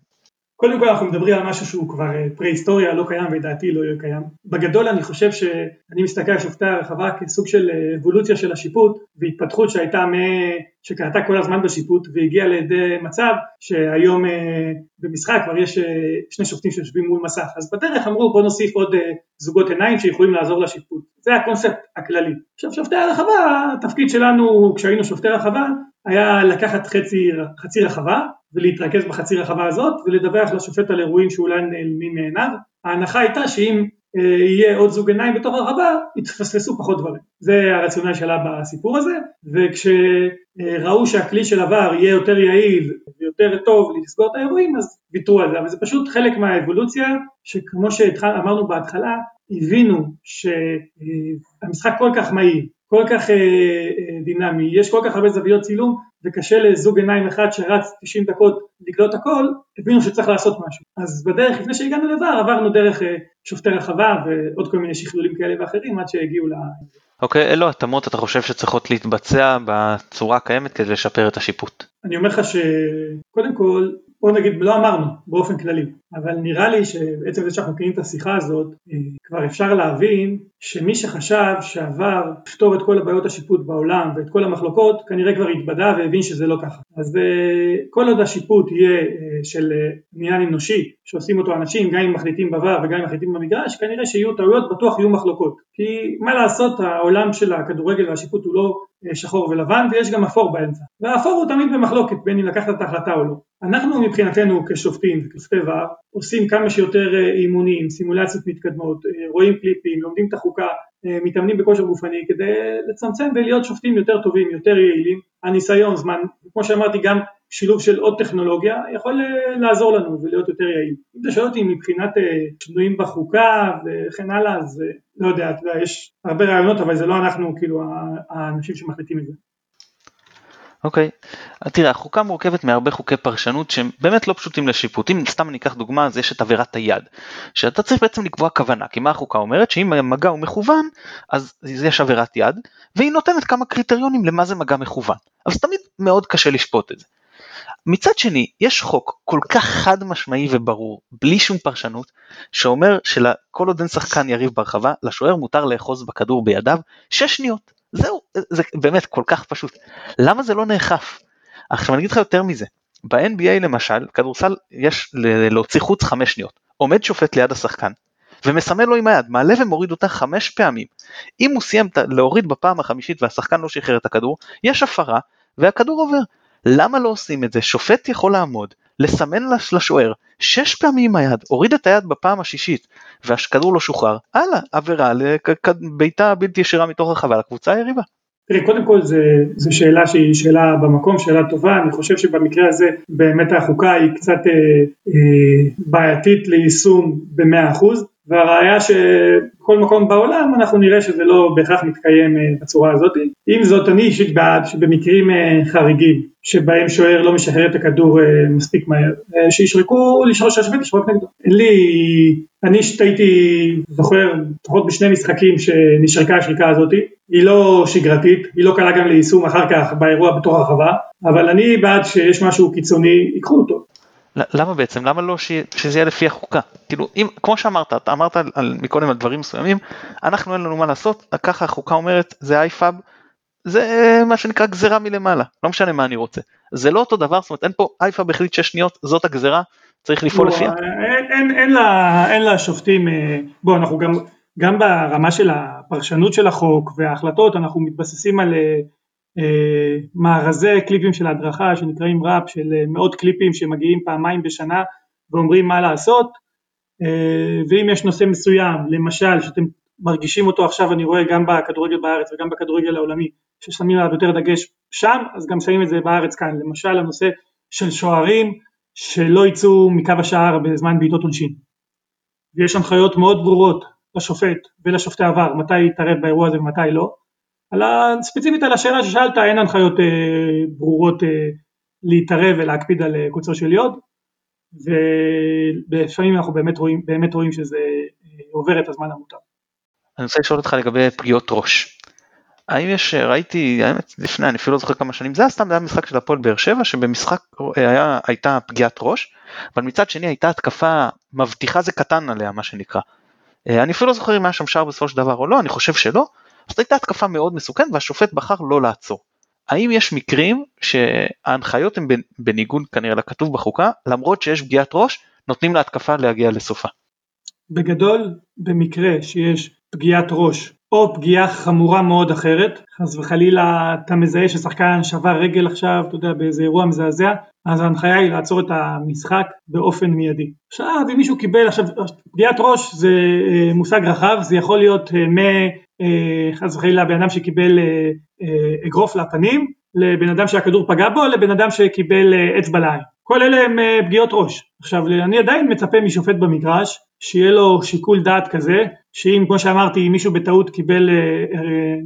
S2: קודם כל אנחנו מדברים על משהו שהוא כבר פרה-היסטוריה, לא קיים ולדעתי לא יהיה קיים. בגדול אני חושב שאני מסתכל על שופטי הרחבה כסוג של אבולוציה של השיפוט והתפתחות שהייתה מ... שקרתה כל הזמן בשיפוט והגיעה לידי מצב שהיום אה, במשחק כבר יש אה, שני שופטים שיושבים מול מסך אז בדרך אמרו בוא נוסיף עוד אה, זוגות עיניים שיכולים לעזור לשיפוט זה הקונספט הכללי. עכשיו שופטי הרחבה התפקיד שלנו כשהיינו שופטי רחבה היה לקחת חצי, חצי רחבה ולהתרכז בחצי רחבה הזאת ולדווח לשופט על אירועים שאולי נעלמים מעיניו. ההנחה הייתה שאם אה, יהיה עוד זוג עיניים בתוך הרחבה, יתפספסו פחות דברים. זה הרציונל שלה בסיפור הזה, וכשראו שהכלי של עבר יהיה יותר יעיל ויותר טוב לסגור את האירועים, אז ויתרו על זה, אבל זה פשוט חלק מהאבולוציה, שכמו שאמרנו בהתחלה, הבינו שהמשחק כל כך מהיר, כל כך אה, אה, דינמי, יש כל כך הרבה זוויות צילום וקשה לזוג עיניים אחד שרץ 90 דקות לקלוט הכל, הבינו שצריך לעשות משהו. אז בדרך לפני שהגענו לבר עברנו דרך אה, שופטי רחבה ועוד כל מיני שכלולים כאלה ואחרים עד שהגיעו ל...
S1: אוקיי, אילו התאמות אתה חושב שצריכות להתבצע בצורה הקיימת כדי לשפר את השיפוט?
S2: אני אומר לך שקודם כל בוא נגיד, לא אמרנו באופן כללי, אבל נראה לי שבעצם זה שאנחנו מקיימים את השיחה הזאת, אה, כבר אפשר להבין שמי שחשב שעבר לפתור את כל הבעיות השיפוט בעולם ואת כל המחלוקות, כנראה כבר התבדה והבין שזה לא ככה. אז אה, כל עוד השיפוט יהיה אה, של עניין אנושי, שעושים אותו אנשים, גם אם מחליטים בVAR וגם אם מחליטים במגרש, כנראה שיהיו טעויות, בטוח יהיו מחלוקות. כי מה לעשות, העולם של הכדורגל והשיפוט הוא לא שחור ולבן ויש גם אפור באמצע. והאפור הוא תמיד במחלוקת בין אם לקחת את ההחלטה או לא. אנחנו מבחינתנו כשופטים וכשופטי ור עושים כמה שיותר אה, אימונים, סימולציות מתקדמות, אה, רואים קליפים, לומדים את החוקה, אה, מתאמנים בכושר גופני כדי לצמצם ולהיות שופטים יותר טובים, יותר יעילים. הניסיון, זמן, כמו שאמרתי גם שילוב של עוד טכנולוגיה יכול לעזור לנו ולהיות יותר יעיל. אם אתה שואל אותי מבחינת שינויים בחוקה וכן הלאה, אז לא יודע, אתה יודע, יש הרבה רעיונות אבל זה לא אנחנו כאילו האנשים שמחליטים את זה.
S1: אוקיי, okay. תראה, החוקה מורכבת מהרבה חוקי פרשנות שהם באמת לא פשוטים לשיפוט. אם סתם אני אקח דוגמה, אז יש את עבירת היד, שאתה צריך בעצם לקבוע כוונה, כי מה החוקה אומרת? שאם המגע הוא מכוון, אז יש עבירת יד, והיא נותנת כמה קריטריונים למה זה מגע מכוון. אבל זה תמיד מאוד קשה לשפוט את זה. מצד שני, יש חוק כל כך חד משמעי וברור, בלי שום פרשנות, שאומר שכל עוד אין שחקן יריב ברחבה, לשוער מותר לאחוז בכדור בידיו 6 שניות. זהו, זה באמת כל כך פשוט. למה זה לא נאכף? עכשיו אני אגיד לך יותר מזה, ב-NBA למשל, כדורסל יש להוציא חוץ חמש שניות. עומד שופט ליד השחקן, ומסמן לו עם היד, מעלה ומוריד אותה חמש פעמים. אם הוא סיים להוריד בפעם החמישית והשחקן לא שחרר את הכדור, יש הפרה והכדור עובר. למה לא עושים את זה? שופט יכול לעמוד, לסמן לשוער. שש פעמים עם היד, הוריד את היד בפעם השישית והכדור לא שוחרר, הלאה, עבירה לבעיטה בלתי ישירה מתוך הרחבה לקבוצה היריבה.
S2: תראי, קודם כל זו שאלה שהיא שאלה במקום, שאלה טובה, אני חושב שבמקרה הזה באמת החוקה היא קצת אה, אה, בעייתית ליישום במאה אחוז, והראיה שבכל מקום בעולם אנחנו נראה שזה לא בהכרח מתקיים אה, בצורה הזאת. עם זאת אני אישית בעד שבמקרים אה, חריגים שבהם שוער לא משחרר את הכדור אה, מספיק מהר, שישרקו לשרוש השווית לשרוק נגדו. לי, אני הייתי זוכר לפחות בשני משחקים שנשרקה השריקה הזאת, היא לא שגרתית, היא לא קלה גם ליישום אחר כך באירוע בתוך הרחבה, אבל אני בעד שיש משהו קיצוני, ייקחו אותו.
S1: למה בעצם? למה לא ש... שזה יהיה לפי החוקה? כאילו, אם, כמו שאמרת, אתה אמרת על, על, מקודם על דברים מסוימים, אנחנו אין לנו מה לעשות, ככה החוקה אומרת, זה אייפאב, זה מה שנקרא גזרה מלמעלה, לא משנה מה אני רוצה. זה לא אותו דבר, זאת אומרת, אין פה אייפאב החליט 6 שניות, זאת הגזרה, צריך לפעול לפיה.
S2: אין, אין, אין, לה, אין לה שופטים, אה, בוא, אנחנו גם, גם ברמה של הפרשנות של החוק וההחלטות, אנחנו מתבססים על אה, אה, מארזי קליפים של הדרכה שנקראים ראפ של אה, מאות קליפים שמגיעים פעמיים בשנה ואומרים מה לעשות. אה, ואם יש נושא מסוים למשל שאתם מרגישים אותו עכשיו אני רואה גם בכדורגל בארץ וגם בכדורגל העולמי ששמים עליו יותר דגש שם אז גם שמים את זה בארץ כאן. למשל הנושא של שוערים שלא יצאו מקו השער בזמן בעיטות עונשין. ויש הנחיות מאוד ברורות לשופט ולשופטי עבר מתי יתערב באירוע הזה ומתי לא ספציפית על השאלה ששאלת אין הנחיות אה, ברורות אה, להתערב ולהקפיד על אה, קוצר של יוד ולפעמים אנחנו באמת רואים, באמת רואים שזה אה, עובר את הזמן המותר.
S1: אני רוצה לשאול אותך לגבי פגיעות ראש. האם יש, ראיתי, האמת, לפני, אני אפילו לא זוכר כמה שנים, זה היה סתם, זה היה משחק של הפועל באר שבע, שבמשחק אה, היה, הייתה פגיעת ראש, אבל מצד שני הייתה התקפה מבטיחה זה קטן עליה, מה שנקרא. אה, אני אפילו לא זוכר אם היה שם שער בסופו של דבר או לא, אני חושב שלא, זאת הייתה התקפה מאוד מסוכנת והשופט בחר לא לעצור. האם יש מקרים שההנחיות הן בניגוד כנראה לכתוב בחוקה, למרות שיש פגיעת ראש, נותנים להתקפה להגיע לסופה?
S2: בגדול, במקרה שיש פגיעת ראש או פגיעה חמורה מאוד אחרת, חס וחלילה אתה מזהה ששחקן שבר רגל עכשיו, אתה יודע, באיזה אירוע מזעזע, אז ההנחיה היא לעצור את המשחק באופן מיידי. עכשיו אם מישהו קיבל, עכשיו פגיעת ראש זה אה, מושג רחב, זה יכול להיות אה, חס וחלילה בן אדם שקיבל אה, אה, אגרוף לפנים, לבן אדם שהכדור פגע בו, לבן אדם שקיבל אצבע לעין. כל אלה הם פגיעות ראש. עכשיו אני עדיין מצפה משופט במגרש שיהיה לו שיקול דעת כזה, שאם כמו שאמרתי מישהו בטעות קיבל,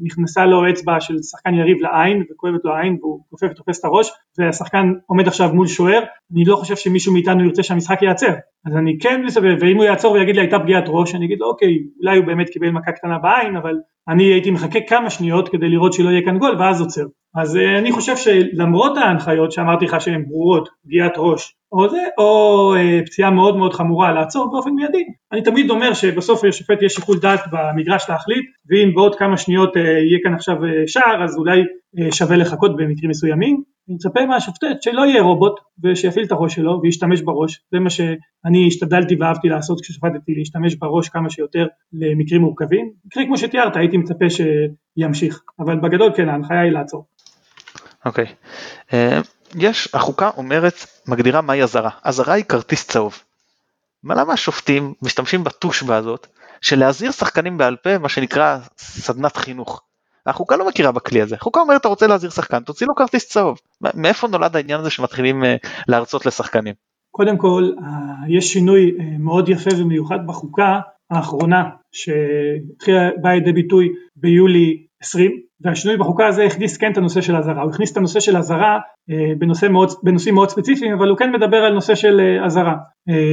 S2: נכנסה לו אצבע של שחקן יריב לעין וכואבת לו העין והוא כופף ותופס את הראש והשחקן עומד עכשיו מול שוער, אני לא חושב שמישהו מאיתנו ירצה שהמשחק ייעצר. אז אני כן מסתובב, ואם הוא יעצור ויגיד לי הייתה פגיעת ראש, אני אגיד לו אוקיי, אולי הוא באמת קיבל מכה קטנה בעין, אבל אני הייתי מחכה כמה שניות כדי לראות שלא יהיה כאן גול ואז עוצר. אז uh, אני חושב שלמרות ההנחיות שאמרתי לך שהן ברורות, פגיעת ראש או זה, או uh, פציעה מאוד מאוד חמורה לעצור באופן מיידי, אני תמיד אומר שבסוף לשופט יש שיקול דעת במגרש להחליט, ואם בעוד כמה שניות uh, יהיה כאן עכשיו uh, שער אז אולי uh, שווה לחכות במקרים מסוימים, אני מצפה מהשופט שלא יהיה רובוט ושיפעיל את הראש שלו וישתמש בראש, זה מה שאני השתדלתי ואהבתי לעשות כששפטתי, להשתמש בראש כמה שיותר למקרים מורכבים, מקרה כמו שתיארת הייתי מצפה שימשיך, אבל בגדול כן ההנחיה היא לעצור.
S1: אוקיי, okay. אה, uh, יש, החוקה אומרת, מגדירה מהי אזהרה, אזהרה היא כרטיס צהוב. מה למה השופטים משתמשים בטושבה הזאת של להזהיר שחקנים בעל פה מה שנקרא סדנת חינוך. החוקה לא מכירה בכלי הזה, החוקה אומרת אתה רוצה להזהיר שחקן, תוציא לו כרטיס צהוב. מאיפה נולד העניין הזה שמתחילים אה, להרצות לשחקנים?
S2: קודם כל, יש שינוי מאוד יפה ומיוחד בחוקה האחרונה, שהתחילה באה לידי ביטוי ביולי 20, והשינוי בחוקה הזה הכניס כן את הנושא של אזהרה, הוא הכניס את הנושא של אזהרה בנושא מאוד, בנושאים מאוד ספציפיים, אבל הוא כן מדבר על נושא של אזהרה.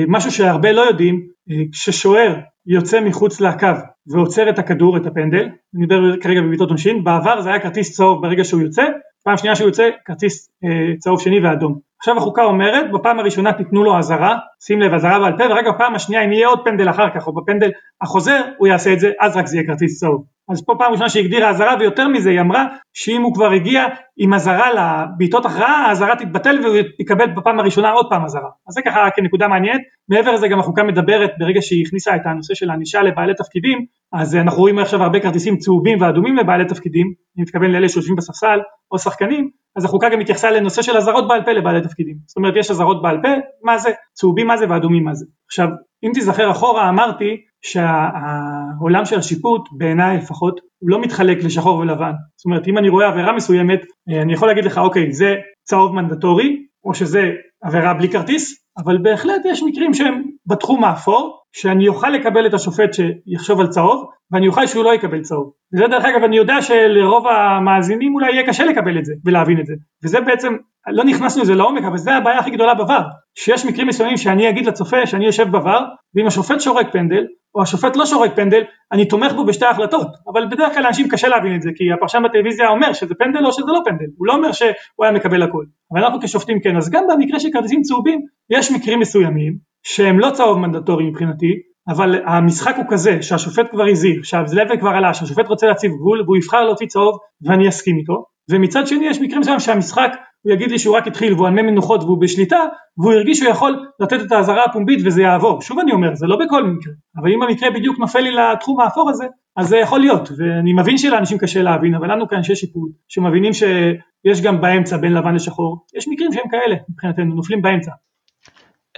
S2: משהו שהרבה לא יודעים, כששוער יוצא מחוץ לקו ועוצר את הכדור, את הפנדל, אני מדבר כרגע בבעיטות עונשין, בעבר זה היה כרטיס צהוב ברגע שהוא יוצא, פעם שנייה שהוא יוצא כרטיס אה, צהוב שני ואדום. עכשיו החוקה אומרת בפעם הראשונה תיתנו לו אזהרה, שים לב אזהרה בעל פה ורק בפעם השנייה אם יהיה עוד פנדל אחר כך או בפנדל החוזר הוא יעשה את זה אז רק זה יהיה כרטיס צהוב. אז פה פעם ראשונה שהגדירה אזהרה ויותר מזה היא אמרה שאם הוא כבר הגיע עם אזהרה לבעיטות הכרעה האזהרה תתבטל והוא יקבל בפעם הראשונה עוד פעם אזהרה. אז זה ככה כנקודה מעניינת. מעבר לזה גם החוקה מדברת ברגע שהיא הכניסה את הנושא של הענישה לבעלי תפקידים אז אנחנו רואים עכשיו הרבה כרטיסים צהובים ואדומים לבעלי תפקידים, אני מתכוון לאלה שיושבים בספסל או שחקנים, אז החוקה גם התייחסה לנושא של אזהרות בעל פה לבעלי תפקידים. זאת אומרת יש אזהרות בעל פה, מה זה, צהובים מה זה ואדומים מה זה. עכשיו אם תיזכר אחורה אמרתי שהעולם של השיפוט בעיניי לפחות הוא לא מתחלק לשחור ולבן. זאת אומרת אם אני רואה עבירה מסוימת אני יכול להגיד לך אוקיי זה צהוב מנדטורי או שזה עבירה בלי כרטיס אבל בהחלט יש מקרים שהם בתחום האפור שאני אוכל לקבל את השופט שיחשוב על צהוב ואני אוכל שהוא לא יקבל צהוב. וזה דרך אגב אני יודע שלרוב המאזינים אולי יהיה קשה לקבל את זה ולהבין את זה וזה בעצם לא נכנסנו לזה לעומק אבל זה הבעיה הכי גדולה בVAR שיש מקרים מסוימים שאני אגיד לצופה שאני יושב בVAR ואם השופט שורק פנדל או השופט לא שורק פנדל אני תומך בו בשתי ההחלטות אבל בדרך כלל לאנשים קשה להבין את זה כי הפרשן בטלוויזיה אומר שזה פנדל או שזה לא פנדל הוא לא אומר שהוא היה מקבל הכל. אבל אנחנו כשופטים כן אז גם במקרה של כרטיסים צהובים יש מקרים מסוימים שהם לא צהוב מנדטורי מבחינתי אבל המשחק הוא כזה שהשופט כבר הזהיר, שהלבל כבר עלה, שהשופט רוצה להציב גבול והוא יבחר להוציא צהוב ואני אסכים איתו. ומצד שני יש מקרים מסוים שהמשחק הוא יגיד לי שהוא רק התחיל והוא על מי מנוחות והוא בשליטה והוא הרגיש שהוא יכול לתת את האזהרה הפומבית וזה יעבור. שוב אני אומר זה לא בכל מקרה. אבל אם המקרה בדיוק נופל לי לתחום האפור הזה אז זה יכול להיות. ואני מבין שלאנשים קשה להבין אבל לנו כאנשי שיפוט שמבינים שיש גם באמצע בין לבן לשחור יש מקרים שהם כאלה מבחינתנו נופלים באמצע.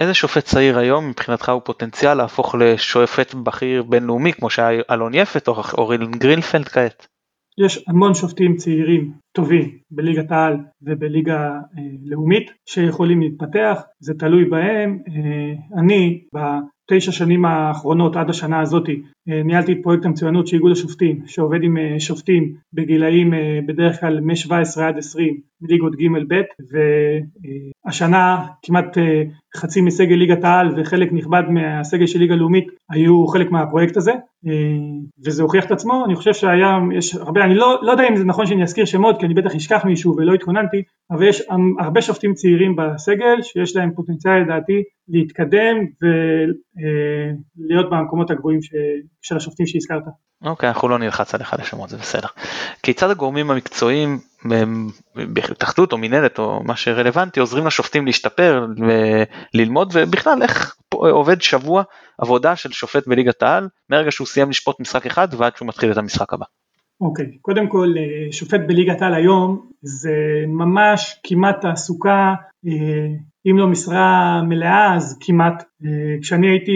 S1: איזה שופט צעיר היום מבחינתך הוא פוטנציאל להפוך לשופט בכיר בינלאומי כמו שהיה אלון יפת או אורן גרינפלד כעת?
S2: יש המון שופטים צעירים טובים בליגת העל ובליגה אה, לאומית שיכולים להתפתח, זה תלוי בהם. אה, אני בתשע שנים האחרונות עד השנה הזאתי ניהלתי את פרויקט המצוינות של איגוד השופטים שעובד עם אה, שופטים בגילאים אה, בדרך כלל מ-17 עד 20 מליגות ג' ב' והשנה כמעט חצי מסגל ליגת העל וחלק נכבד מהסגל של ליגה לאומית היו חלק מהפרויקט הזה וזה הוכיח את עצמו. אני חושב שהיה יש הרבה אני לא, לא יודע אם זה נכון שאני אזכיר שמות כי אני בטח אשכח מישהו ולא התכוננתי אבל יש הרבה שופטים צעירים בסגל שיש להם פוטנציאל לדעתי להתקדם ולהיות במקומות הגבוהים של השופטים שהזכרת.
S1: אוקיי, okay, אנחנו לא נלחץ עליך לשמות, זה בסדר. כיצד הגורמים המקצועיים בהתאחדות או מנהלת או מה שרלוונטי עוזרים לשופטים להשתפר וללמוד ובכלל איך עובד שבוע עבודה של שופט בליגת העל מרגע שהוא סיים לשפוט משחק אחד ועד שהוא מתחיל את המשחק הבא.
S2: אוקיי, okay. קודם כל אה, שופט בליגת העל היום זה ממש כמעט תעסוקה, אה, אם לא משרה מלאה אז כמעט. אה, כשאני הייתי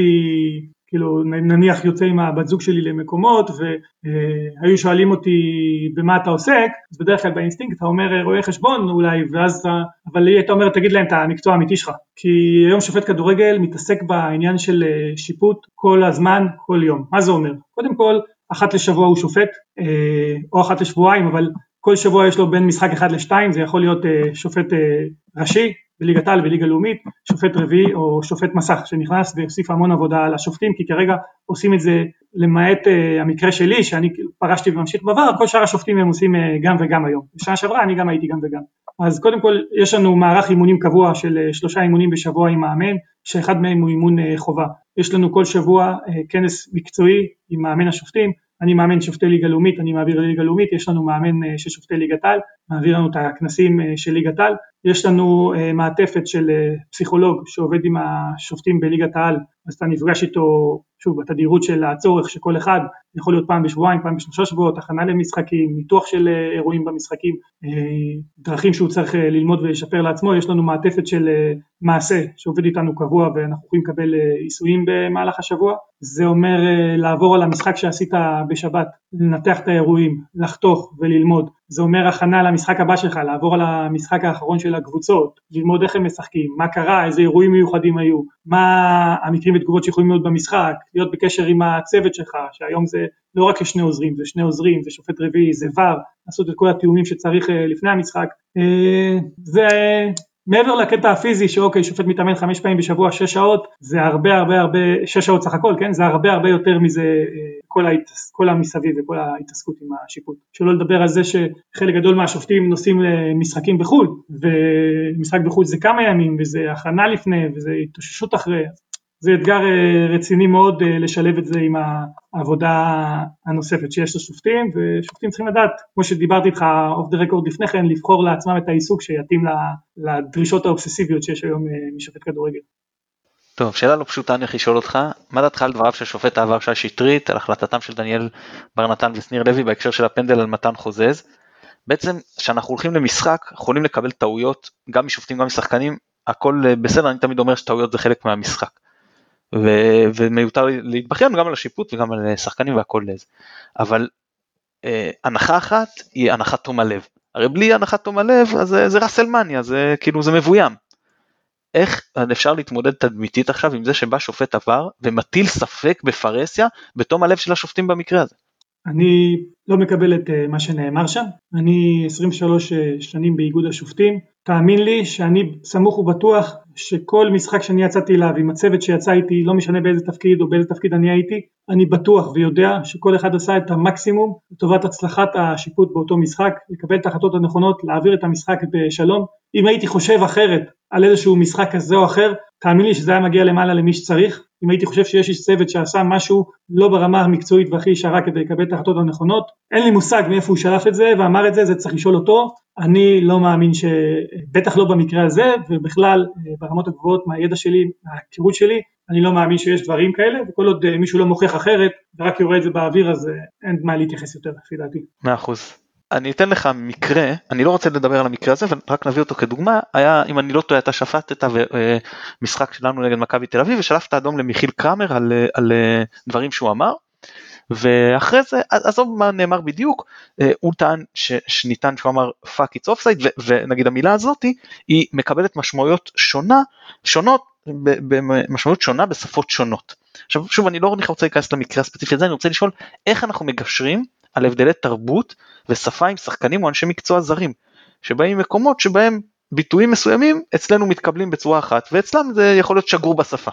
S2: כאילו נניח יוצא עם הבת זוג שלי למקומות והיו שואלים אותי במה אתה עוסק אז בדרך כלל באינסטינקט אתה אומר רואה חשבון אולי ואז אתה אבל לי היית אומר תגיד להם את המקצוע האמיתי שלך כי היום שופט כדורגל מתעסק בעניין של שיפוט כל הזמן כל יום. מה זה אומר? קודם כל אחת לשבוע הוא שופט אה, או אחת לשבועיים אבל כל שבוע יש לו בין משחק אחד לשתיים זה יכול להיות אה, שופט אה, ראשי בליגת העל וליגה לאומית, שופט רביעי או שופט מסך שנכנס והוסיף המון עבודה על השופטים כי כרגע עושים את זה למעט uh, המקרה שלי שאני פרשתי וממשיך בעבר, כל שאר השופטים הם עושים uh, גם וגם היום. בשנה שעברה אני גם הייתי גם וגם. אז קודם כל יש לנו מערך אימונים קבוע של uh, שלושה אימונים בשבוע עם מאמן, שאחד מהם הוא אימון חובה. יש לנו כל שבוע כנס מקצועי עם מאמן השופטים, אני מאמן שופטי ליגה לאומית, אני מעביר לליגה לאומית, יש לנו מאמן אה, של שופטי ליגת העל, מעביר לנו את הכנסים אה, של ליגת העל, יש לנו אה, מעטפת של פסיכולוג שעובד עם השופטים בליגת העל, אז אתה נפגש איתו שוב בתדירות של הצורך שכל אחד. יכול להיות פעם בשבועיים, פעם בשלושה שבועות, הכנה למשחקים, ניתוח של אירועים במשחקים, דרכים שהוא צריך ללמוד ולשפר לעצמו, יש לנו מעטפת של מעשה שעובד איתנו קבוע ואנחנו יכולים לקבל עיסויים במהלך השבוע, זה אומר לעבור על המשחק שעשית בשבת, לנתח את האירועים, לחתוך וללמוד, זה אומר הכנה למשחק הבא שלך, לעבור על המשחק האחרון של הקבוצות, ללמוד איך הם משחקים, מה קרה, איזה אירועים מיוחדים היו, מה המקרים ותגובות שיכולים להיות במשחק, להיות בקשר עם הצוות שלך, שהיום זה לא רק שני עוזרים, זה שני עוזרים, זה שופט רביעי, זה ור, לעשות את כל התיאומים שצריך לפני המשחק, זה מעבר לקטע הפיזי שאוקיי שופט מתאמן חמש פעמים בשבוע שש שעות זה הרבה הרבה הרבה שש שעות סך הכל כן? זה הרבה הרבה יותר מזה כל, ההתס, כל המסביב וכל ההתעסקות עם השיפוט. שלא לדבר על זה שחלק גדול מהשופטים נוסעים למשחקים בחו"ל ומשחק בחו"ל זה כמה ימים וזה הכנה לפני וזה התאוששות אחרי זה אתגר רציני מאוד לשלב את זה עם העבודה הנוספת שיש לשופטים ושופטים צריכים לדעת כמו שדיברתי איתך אוף דה רקורד לפני כן לבחור לעצמם את העיסוק שיתאים לדרישות האובססיביות שיש היום משופט כדורגל.
S1: טוב שאלה לא פשוטה אני הולך לשאול אותך. מה דעתך על דבריו של שופט העבר שי שטרית על החלטתם של דניאל בר נתן ושניר לוי בהקשר של הפנדל על מתן חוזז? בעצם כשאנחנו הולכים למשחק יכולים לקבל טעויות גם משופטים גם משחקנים הכל בסדר אני תמיד אומר שטעויות זה חלק מהמשחק ו- ומיותר להתבכיין גם על השיפוט וגם על שחקנים והכל לזה. אבל אה, הנחה אחת היא הנחת תום הלב. הרי בלי הנחת תום הלב אז זה, זה ראסלמניה, זה כאילו זה מבוים. איך אפשר להתמודד תדמיתית עכשיו עם זה שבא שופט עבר ומטיל ספק בפרהסיה בתום הלב של השופטים במקרה הזה?
S2: אני לא מקבל את אה, מה שנאמר שם, אני 23 אה, שנים באיגוד השופטים, תאמין לי שאני סמוך ובטוח שכל משחק שאני יצאתי אליו עם הצוות שיצא איתי, לא משנה באיזה תפקיד או באיזה תפקיד אני הייתי, אני בטוח ויודע שכל אחד עשה את המקסימום לטובת הצלחת השיפוט באותו משחק, לקבל את ההחלטות הנכונות, להעביר את המשחק בשלום. אם הייתי חושב אחרת על איזשהו משחק כזה או אחר, תאמין לי שזה היה מגיע למעלה למי שצריך. אם הייתי חושב שיש איש צוות שעשה משהו לא ברמה המקצועית והכי ישרה כדי לקבל את ההחלטות הנכונות, אין לי מושג מאיפה הוא שלף את זה ואמר את זה, זה צריך לשאול אותו. אני לא מאמין ש... בטח לא במקרה הזה, ובכלל ברמות הגבוהות מהידע שלי, מההיכרות שלי, אני לא מאמין שיש דברים כאלה, וכל עוד מישהו לא מוכיח אחרת ורק יורה את זה באוויר אז אין מה להתייחס יותר לפי דעתי.
S1: מאה אחוז. אני אתן לך מקרה, אני לא רוצה לדבר על המקרה הזה, רק נביא אותו כדוגמה, היה, אם אני לא טועה, אתה שפטת משחק שלנו נגד מכבי תל אביב ושלפת אדום למיכיל קרמר על, על דברים שהוא אמר, ואחרי זה, עזוב מה נאמר בדיוק, הוא טען ש, שניתן שהוא אמר fuck it's offside, ונגיד המילה הזאתי, היא מקבלת משמעויות שונה, שונות, במשמעות שונה בשפות שונות. עכשיו שוב אני לא רוצה להיכנס למקרה הספציפי הזה, אני רוצה לשאול איך אנחנו מגשרים על הבדלי תרבות ושפה עם שחקנים או אנשי מקצוע זרים, שבאים ממקומות שבהם ביטויים מסוימים אצלנו מתקבלים בצורה אחת ואצלם זה יכול להיות שגור בשפה.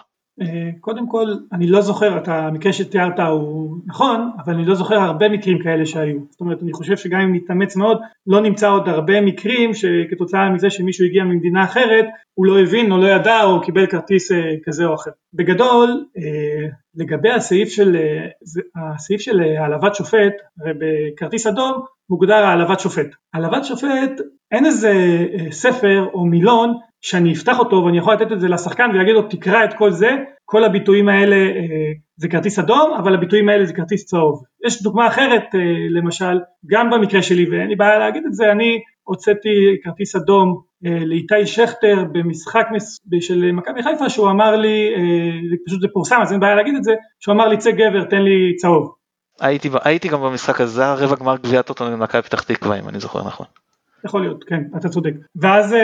S2: קודם כל אני לא זוכר, את המקרה שתיארת הוא נכון, אבל אני לא זוכר הרבה מקרים כאלה שהיו. זאת אומרת אני חושב שגם אם נתאמץ מאוד לא נמצא עוד הרבה מקרים שכתוצאה מזה שמישהו הגיע ממדינה אחרת הוא לא הבין או לא ידע או קיבל כרטיס כזה או אחר. בגדול לגבי הסעיף של, הסעיף של העלבת שופט, הרי בכרטיס אדום מוגדר העלבת שופט. העלבת שופט אין איזה ספר או מילון שאני אפתח אותו ואני יכול לתת את זה לשחקן ולהגיד לו תקרא את כל זה, כל הביטויים האלה זה כרטיס אדום אבל הביטויים האלה זה כרטיס צהוב. יש דוגמה אחרת למשל גם במקרה שלי ואין לי בעיה להגיד את זה, אני הוצאתי כרטיס אדום לאיתי שכטר במשחק של מכבי חיפה שהוא אמר לי, פשוט זה פורסם אז אין בעיה להגיד את זה, שהוא אמר לי צא גבר תן לי צהוב.
S1: הייתי, הייתי גם במשחק הזה, זה הרבע גמר גביעת אותו נגד מכבי פתח תקווה אם אני זוכר נכון.
S2: יכול להיות, כן, אתה צודק. ואז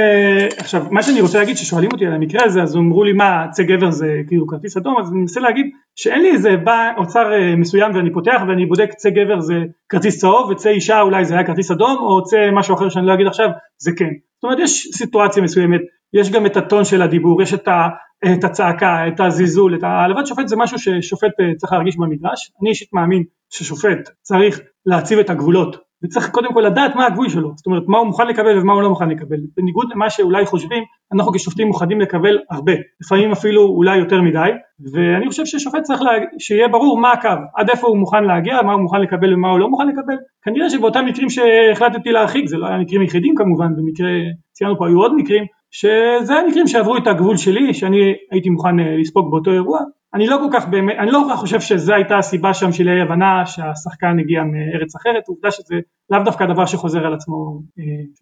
S2: עכשיו מה שאני רוצה להגיד ששואלים אותי על המקרה הזה אז אמרו לי מה צא גבר זה כאילו כרטיס אדום אז אני מנסה להגיד שאין לי איזה בא אוצר מסוים ואני פותח ואני בודק צא גבר זה כרטיס צהוב וצא אישה אולי זה היה כרטיס אדום או צא משהו אחר שאני לא אגיד עכשיו זה כן. זאת אומרת יש סיטואציה מסוימת, יש גם את הטון של הדיבור, יש את, ה, את הצעקה, את הזיזול, את העלבת שופט זה משהו ששופט צריך להרגיש במגרש, אני אישית מאמין ששופט צריך להציב את הגבולות וצריך קודם כל לדעת מה הגבול שלו, זאת אומרת מה הוא מוכן לקבל ומה הוא לא מוכן לקבל, בניגוד למה שאולי חושבים, אנחנו כשופטים מוכנים לקבל הרבה, לפעמים אפילו אולי יותר מדי, ואני חושב ששופט צריך לה... שיהיה ברור מה הקו, עד איפה הוא מוכן להגיע, מה הוא מוכן לקבל ומה הוא לא מוכן לקבל, כנראה שבאותם מקרים שהחלטתי להרחיק, זה לא היה מקרים יחידים כמובן, במקרה, ציינו פה היו עוד מקרים, שזה המקרים שעברו את הגבול שלי, שאני הייתי מוכן לספוג באותו אירוע. אני לא כל כך באמת, אני לא כל כך חושב שזו הייתה הסיבה שם של אי הבנה שהשחקן הגיע מארץ אחרת, עובדה שזה לאו דווקא דבר שחוזר על עצמו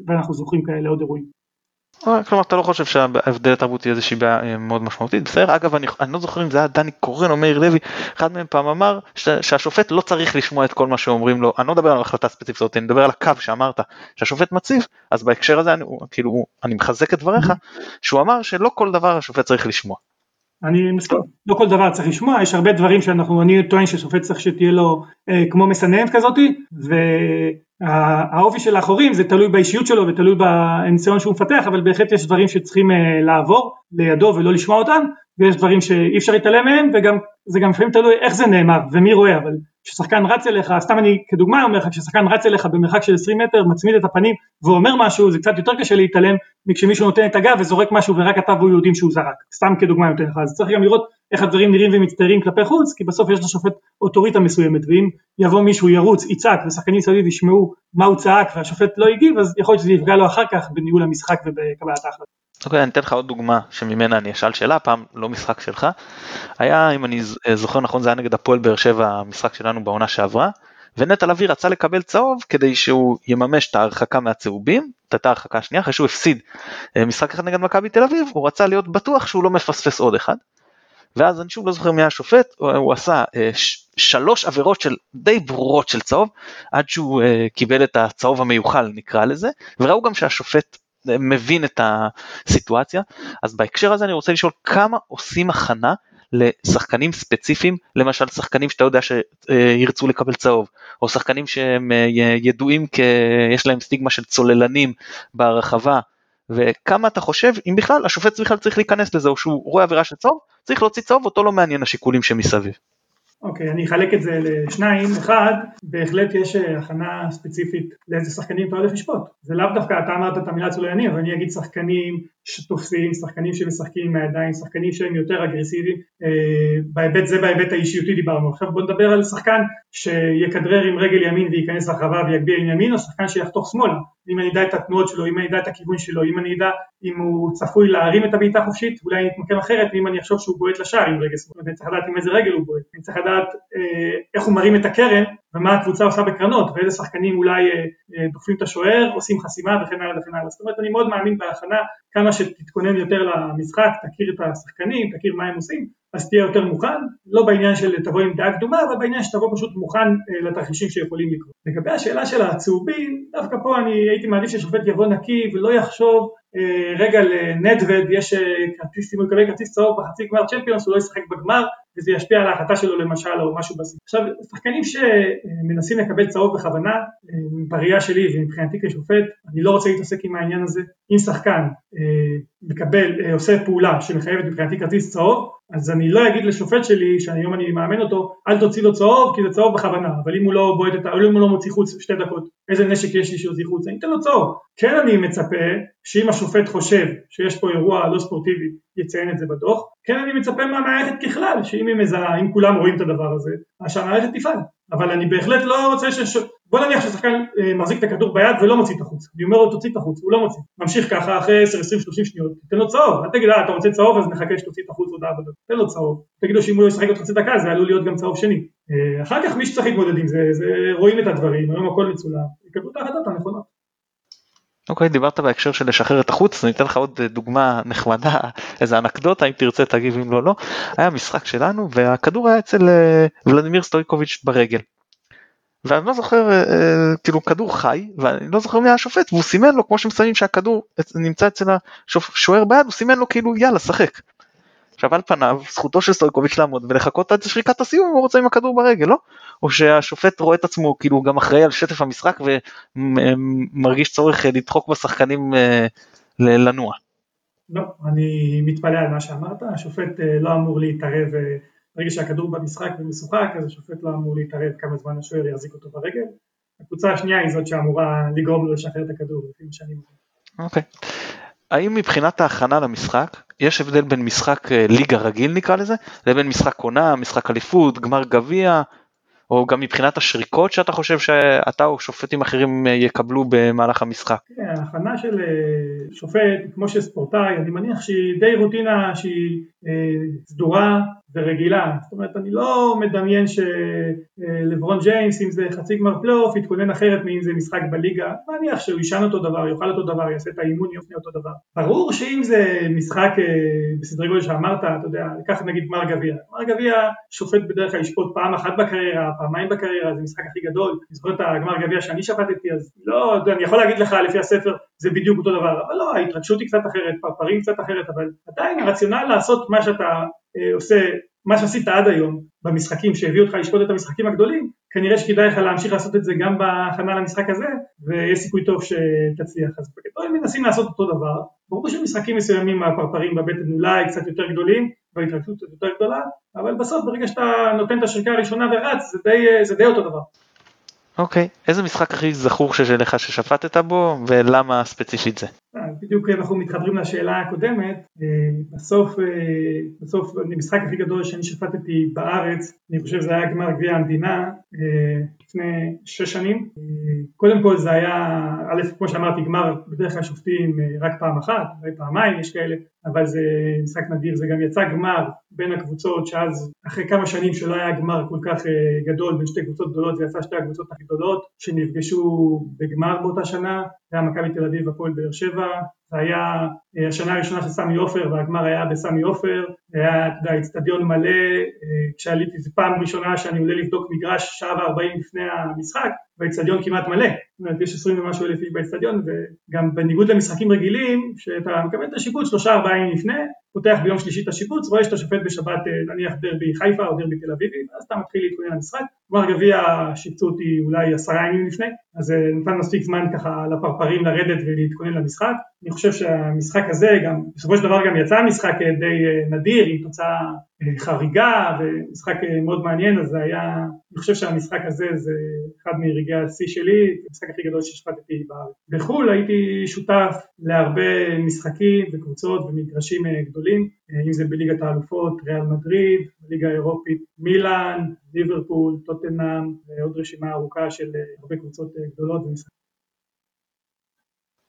S2: ואנחנו זוכרים כאלה עוד אירועים.
S1: כלומר אתה לא חושב שההבדל התרבותי איזושהי בעיה אה, מאוד משמעותית בסדר אגב אני, אני לא זוכר אם זה היה דני קורן או מאיר לוי אחד מהם פעם אמר ש, שהשופט לא צריך לשמוע את כל מה שאומרים לו אני לא מדבר על החלטה ספציפית הזאת אני מדבר על הקו שאמרת שהשופט מציב אז בהקשר הזה אני, כאילו אני מחזק את דבריך שהוא אמר שלא כל דבר השופט צריך לשמוע.
S2: אני מסכים, לא כל דבר צריך לשמוע, יש הרבה דברים שאנחנו, אני טוען ששופט צריך שתהיה לו אה, כמו מסננת כזאתי, והאופי של האחורים זה תלוי באישיות שלו ותלוי בניסיון שהוא מפתח, אבל בהחלט יש דברים שצריכים אה, לעבור לידו ולא לשמוע אותם, ויש דברים שאי אפשר להתעלם מהם, וגם זה גם לפעמים תלוי איך זה נאמר ומי רואה, אבל כששחקן רץ אליך, סתם אני כדוגמה אומר לך, כששחקן רץ אליך במרחק של 20 מטר, מצמיד את הפנים ואומר משהו, זה קצת יותר קשה להתעלם מכשמישהו נותן את הגב וזורק משהו ורק אתה והוא יודעים שהוא זרק, סתם כדוגמה אני נותן לך, אז צריך גם לראות איך הדברים נראים ומצטיירים כלפי חוץ, כי בסוף יש לשופט אוטוריטה מסוימת, ואם יבוא מישהו ירוץ, יצעק, ושחקנים סביב ישמעו מה הוא צעק והשופט לא הגיב, אז יכול להיות שזה יפגע לו אחר כך בניהול המשחק ובקבלת ההחלטה.
S1: אוקיי, אני אתן לך עוד דוגמה שממנה אני אשאל שאלה, פעם לא משחק שלך. היה, אם אני זוכר נכון, זה היה נגד הפועל באר שבע, המשחק שלנו בעונה שעברה, ונטע לביא רצה לקבל צהוב כדי שהוא יממש את ההרחקה מהצהובים, את הייתה ההרחקה השנייה, אחרי שהוא הפסיד אה, משחק אחד נגד מכבי תל אביב, הוא רצה להיות בטוח שהוא לא מפספס עוד אחד. ואז אני שוב לא זוכר מי השופט, הוא עשה אה, שלוש עבירות של די ברורות של צהוב, עד שהוא אה, קיבל את הצהוב המיוחל נקרא לזה, וראו גם שהשופט מבין את הסיטואציה, אז בהקשר הזה אני רוצה לשאול כמה עושים הכנה לשחקנים ספציפיים, למשל שחקנים שאתה יודע שירצו לקבל צהוב, או שחקנים שהם אה, ידועים כי יש להם סטיגמה של צוללנים ברחבה, וכמה אתה חושב, אם בכלל השופט בכלל צריך להיכנס לזה, או שהוא רואה עבירה של צהוב, צריך להוציא צהוב, אותו לא מעניין השיקולים שמסביב.
S2: אוקיי, okay, אני אחלק את זה לשניים. אחד, בהחלט יש אה, הכנה ספציפית לאיזה שחקנים אתה הולך לשפוט. זה לאו דווקא, אתה אמרת את המילה צולייני, אבל אני אגיד שחקנים שתופסים, שחקנים שמשחקים עם הידיים, שחקנים שהם יותר אגרסיביים. אה, בהיבט זה בהיבט האישיותי דיברנו. עכשיו בוא נדבר על שחקן שיכדרר עם רגל ימין וייכנס לחווה ויגביה עם ימין, או שחקן שיחתוך שמאלה. אם אני אדע את התנועות שלו, אם אני אדע את הכיוון שלו, אם אני אדע אם הוא צפוי להרים את הבעיטה חופשית, אולי אני אתמקם אחרת, ואם אני אחשוב שהוא בועט לשער עם רגל שמאל, אני צריך לדעת עם איזה רגל הוא בועט, אני צריך לדעת אה, איך הוא מרים את הקרן ומה הקבוצה עושה בקרנות, ואיזה שחקנים אולי אה, אה, דוחפים את השוער, עושים חסימה וכן הלאה וכן הלאה. זאת אומרת, אני מאוד מאמין בהכנה, כמה שתתכונן יותר למשחק, תכיר את השחקנים, תכיר מה הם עושים, אז תהיה יותר מוכן, לא בעניין של תבוא עם דעה קדומה, אבל בעניין שתבוא פשוט מוכן אה, לתרחישים שיכולים לקרות. לגבי השאלה של הצהובים, דווקא פה אני הייתי מעדיף ששופט יבוא נקי ולא יחשוב רגע לנדווד יש אה, כרטיס, אם הוא יקבל כרטיס צהוב בחצי גמר צ'מפיונס הוא לא ישחק בגמר וזה ישפיע על ההחלטה שלו למשל או משהו בסדר. עכשיו שחקנים שמנסים לקבל צהוב בכוונה בראייה שלי ומבחינתי כשופט אני לא רוצה להתעסק עם העניין הזה אם שחקן מקבל, עושה פעולה שמחייבת מבחינתי כרטיס צהוב אז אני לא אגיד לשופט שלי שהיום אני מאמן אותו אל תוציא לו צהוב כי זה צהוב בכוונה אבל אם הוא לא בועט את ה... אם הוא לא מוציא חוץ שתי דקות איזה נשק יש לי שיוציא חוץ? אני אתן לו צהוב כן אני מצפה שאם השופט חושב שיש פה אירוע לא ספורטיבי יציין את זה בדוח כן אני מצפה מהמערכת ככלל שאם היא מזהה אם כולם רואים את הדבר הזה אז שהמערכת תפעל. אבל אני בהחלט לא רוצה ש... בוא נניח ששחקן אה, מחזיק את הכדור ביד ולא מוציא את החוץ, אני אומר לו תוציא את החוץ, הוא לא מוציא, ממשיך ככה אחרי 10, 20, 30 שניות, תן לו צהוב, אל תגיד אה אתה רוצה צהוב אז נחכה שתוציא את החוץ הודעה בדוק, תן לו צהוב, תגיד לו שאם הוא לא ישחק עוד חצי דקה זה עלול להיות גם צהוב שני, אה, אחר כך מי שצריך להתמודד עם זה, רואים את הדברים, היום הכל מצולם, יקבלו את ההחלטות הנכונות.
S1: אוקיי, okay, דיברת בהקשר של לשחרר את החוץ, אני אתן לך עוד דוגמה נחמדה, איזה אנקדוטה, אם תרצה תגיב אם לא, לא. היה משחק שלנו והכדור היה אצל אה, ולדימיר סטויקוביץ' ברגל. ואני לא זוכר אה, אה, כאילו כדור חי ואני לא זוכר מי השופט והוא סימן לו כמו שמסיימים שהכדור נמצא אצל השוער ביד הוא סימן לו כאילו יאללה שחק. עכשיו על פניו זכותו של סטויקוביץ' לעמוד ולחכות עד שריקת הסיום הוא רוצה עם הכדור ברגל לא? או שהשופט רואה את עצמו כאילו גם אחראי על שטף המשחק ומרגיש צורך אה, לדחוק בשחקנים לנוע.
S2: לא, אני מתפלא על מה שאמרת, השופט לא אמור להתערב ברגע שהכדור במשחק ומשוחק אז השופט לא אמור להתערב כמה זמן השוער יחזיק אותו ברגל. הקבוצה השנייה היא זאת שאמורה לגרום לו לשחרר את הכדור לפי מה שאני מבין.
S1: אוקיי. האם מבחינת ההכנה למשחק יש הבדל בין משחק אה, ליגה רגיל נקרא לזה לבין משחק עונה, משחק אליפות, גמר גביע או גם מבחינת השריקות שאתה חושב שאתה או שופטים אחרים יקבלו במהלך המשחק?
S2: כן, ההכנה של שופט, כמו של ספורטאי, אני מניח שהיא די רוטינה שהיא סדורה ורגילה, זאת אומרת אני לא מדמיין שלברון ג'יימס אם זה חצי גמר פלייאוף יתכונן אחרת מאם זה משחק בליגה, מניח שהוא יישן אותו דבר, יאכל אותו דבר, יעשה את האימון הגופני אותו דבר. ברור שאם זה משחק בסדרי גודל שאמרת, אתה יודע, לקחת נגיד גמר גביע, גמר גביע שופט בדרך כלל ישפוט פעם אחת בקריירה, פעמיים בקריירה, זה המשחק הכי גדול, אני זוכר את הגמר גביע שאני שפטתי אז לא, אני יכול להגיד לך לפי הספר זה בדיוק אותו דבר, אבל לא, ההתרגשות היא קצת אחרת, פרפרים קצת אחרת, אבל עדיין הרציונל לעשות מה שאתה עושה, מה שעשית עד היום במשחקים שהביאו אותך לשפוט את המשחקים הגדולים, כנראה שכדאי לך להמשיך לעשות את זה גם בהכנה למשחק הזה, ויש סיכוי טוב שתצליח. אז בגדול מנסים לעשות אותו דבר, ברור שבמשחקים מסוימים הפרפרים בבטן אולי קצת יותר גדולים, וההתרגשות קצת יותר גדולה, אבל בסוף ברגע שאתה נותן את השריקה הראשונה ורץ, זה די, זה די אותו דבר.
S1: אוקיי, okay. איזה משחק הכי זכור שלך ששפטת בו, ולמה ספציפית זה?
S2: בדיוק אנחנו מתחברים לשאלה הקודמת, בסוף, בסוף המשחק הכי גדול שאני שפטתי בארץ, אני חושב שזה היה גמר גביע המדינה לפני שש שנים, קודם כל זה היה, א' כמו שאמרתי גמר בדרך כלל שופטים רק פעם אחת, פעמיים יש כאלה, אבל זה משחק נדיר, זה גם יצא גמר בין הקבוצות שאז אחרי כמה שנים שלא היה גמר כל כך גדול בין שתי קבוצות גדולות זה יצא שתי הקבוצות הכי גדולות שנפגשו בגמר באותה שנה, זה היה מכבי תל אביב והפועל באר שבע, זה היה השנה הראשונה של סמי עופר והגמר היה בסמי עופר, היה, אצטדיון מלא, כשעליתי, זו פעם ראשונה שאני עולה לבדוק מגרש שעה וארבעים לפני המשחק והאצטדיון כמעט מלא, אומרת יש עשרים ומשהו אלף איש באצטדיון וגם בניגוד למשחקים רגילים שאתה מקבל את השיפוט שלושה ארבעה ימים לפני, פותח ביום שלישי את השיפוץ, רואה שאתה שופט בשבת נניח דרבי חיפה או דרבי תל אביבי, אז אתה מתחיל להתכונן למשחק, גמר גביע שיפצו אותי אולי עשרה ימים לפני, אז זה נתן מספיק זמן ככה לפרפרים לרדת ולהתכונן למשחק, אני חושב שהמשחק הזה גם, בסופו של דבר גם יצא משחק די נדיר עם תוצאה חריגה ומשחק מאוד מעניין, אז זה היה, אני חושב שהמשחק הזה זה אחד מרגעי השיא שלי, המשחק הכי גדול ששפטתי בארץ. בחו"ל הייתי שותף להרבה משחקים וקבוצות ומגרשים גדולים, אם זה בליגת האלופות, ריאל מדריד, בליגה האירופית מילאן, ליברפול, טוטנאם ועוד רשימה ארוכה של הרבה קבוצות גדולות ומשחקים.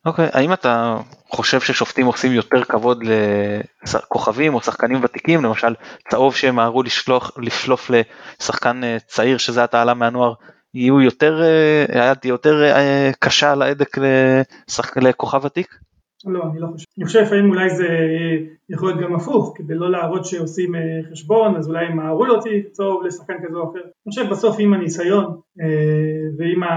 S1: אוקיי, האם אתה חושב ששופטים עושים יותר כבוד לכוכבים או שחקנים ותיקים, למשל צהוב שהם מהרו לשלוף לשחקן צעיר שזה עתה עלה מהנוער, יהיו יותר, היה יותר קשה על ההדק לכוכב ותיק?
S2: לא, אני לא חושב. אני חושב לפעמים אולי זה יכול להיות גם הפוך, כדי לא להראות שעושים חשבון, אז אולי הם מהרו להוציא צהוב לשחקן כזה או אחר. אני חושב בסוף עם הניסיון ועם ה...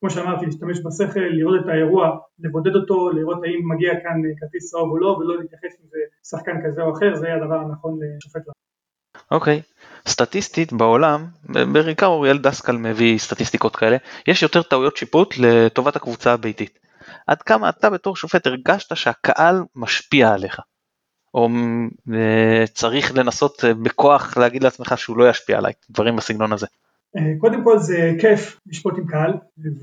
S2: כמו שאמרתי, להשתמש בשכל, לראות את האירוע, לבודד אותו, לראות האם מגיע כאן כרטיס צהוב או לא, ולא להתייחס אם זה שחקן כזה או אחר, זה הדבר הנכון לשופט לעשות.
S1: אוקיי, okay. סטטיסטית בעולם, בעיקר אוריאל דסקל מביא סטטיסטיקות כאלה, יש יותר טעויות שיפוט לטובת הקבוצה הביתית. עד כמה אתה בתור שופט הרגשת שהקהל משפיע עליך? או צריך לנסות בכוח להגיד לעצמך שהוא לא ישפיע עליי, דברים בסגנון הזה.
S2: קודם כל זה כיף לשפוט עם קהל,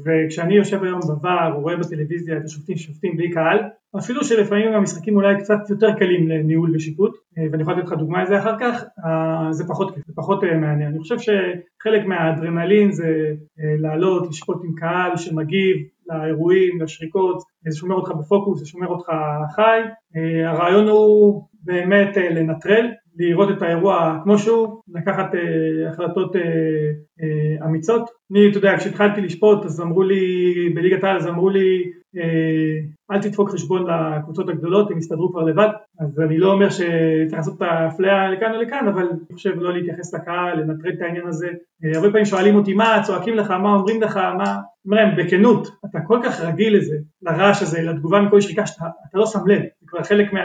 S2: וכשאני יושב היום בVAR או רואה בטלוויזיה את השופטים שופטים בלי קהל, אפילו שלפעמים המשחקים אולי קצת יותר קלים לניהול ושיפוט, ואני יכול לתת לך דוגמה לזה אחר כך, זה פחות כיף, זה פחות מעניין. אני חושב שחלק מהאדרנלין זה לעלות, לשפוט עם קהל שמגיב לאירועים, לשריקות, זה שומר אותך בפוקוס, זה שומר אותך חי, הרעיון הוא באמת לנטרל, לראות את האירוע כמו שהוא, לקחת אה, החלטות אה, אה, אמיצות. אני, אתה יודע, כשהתחלתי לשפוט אז אמרו לי, בליגת העל אז אמרו לי אה, אל תדפוק חשבון לקבוצות הגדולות, הם יסתדרו כבר לבד, אז אני לא אומר שצריך לעשות את האפליה לכאן או לכאן, אבל אני חושב לא להתייחס לקהל, לנטרל את העניין הזה. אה, הרבה פעמים שואלים אותי מה, צועקים לך, מה אומרים לך, מה, אומר להם בכנות, אתה כל כך רגיל לזה, לרעש הזה, לתגובה מכל שריקה שאתה לא שם לב, כבר חלק מה...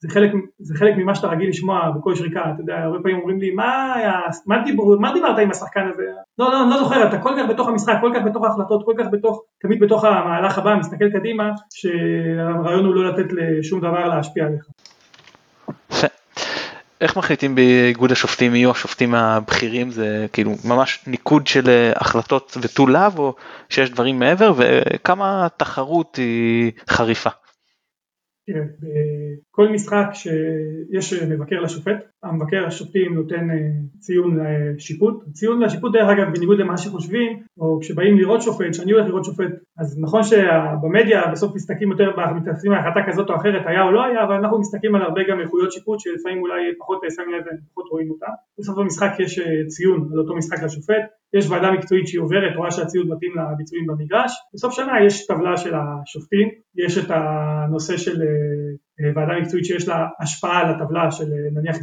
S2: זה חלק, זה חלק ממה שאתה רגיל לשמוע בכל שריקה, אתה יודע, הרבה פעמים אומרים לי, מה, היה, מה, דיבר, מה דיברת עם השחקן הזה? לא, לא, אני לא זוכר, אתה כל כך בתוך המשחק, כל כך בתוך ההחלטות, כל כך בתוך, תמיד בתוך המהלך הבא, מסתכל קדימה, שהרעיון הוא לא לתת לשום דבר להשפיע עליך.
S1: איך מחליטים באיגוד השופטים יהיו השופטים הבכירים זה כאילו ממש ניקוד של החלטות ותו לאו או שיש דברים מעבר וכמה תחרות היא חריפה.
S2: תראה, בכל משחק שיש מבקר לשופט המבקר השופטים נותן ציון לשיפוט, ציון לשיפוט דרך אגב בניגוד למה שחושבים, או כשבאים לראות שופט, כשאני הולך לראות שופט, אז נכון שבמדיה בסוף מסתכלים יותר, מתייחסים להחלטה כזאת או אחרת, היה או לא היה, אבל אנחנו מסתכלים על הרבה גם איכויות שיפוט שלפעמים אולי פחות שמים לב ופחות רואים אותה. בסוף המשחק יש ציון על אותו משחק לשופט, יש ועדה מקצועית שהיא עוברת, רואה שהציוד מתאים לביצועים במגרש, בסוף שנה יש טבלה של השופטים, יש את הנושא של ועדה מקצועית שיש לה השפעה על הטבלה של נניח 20%,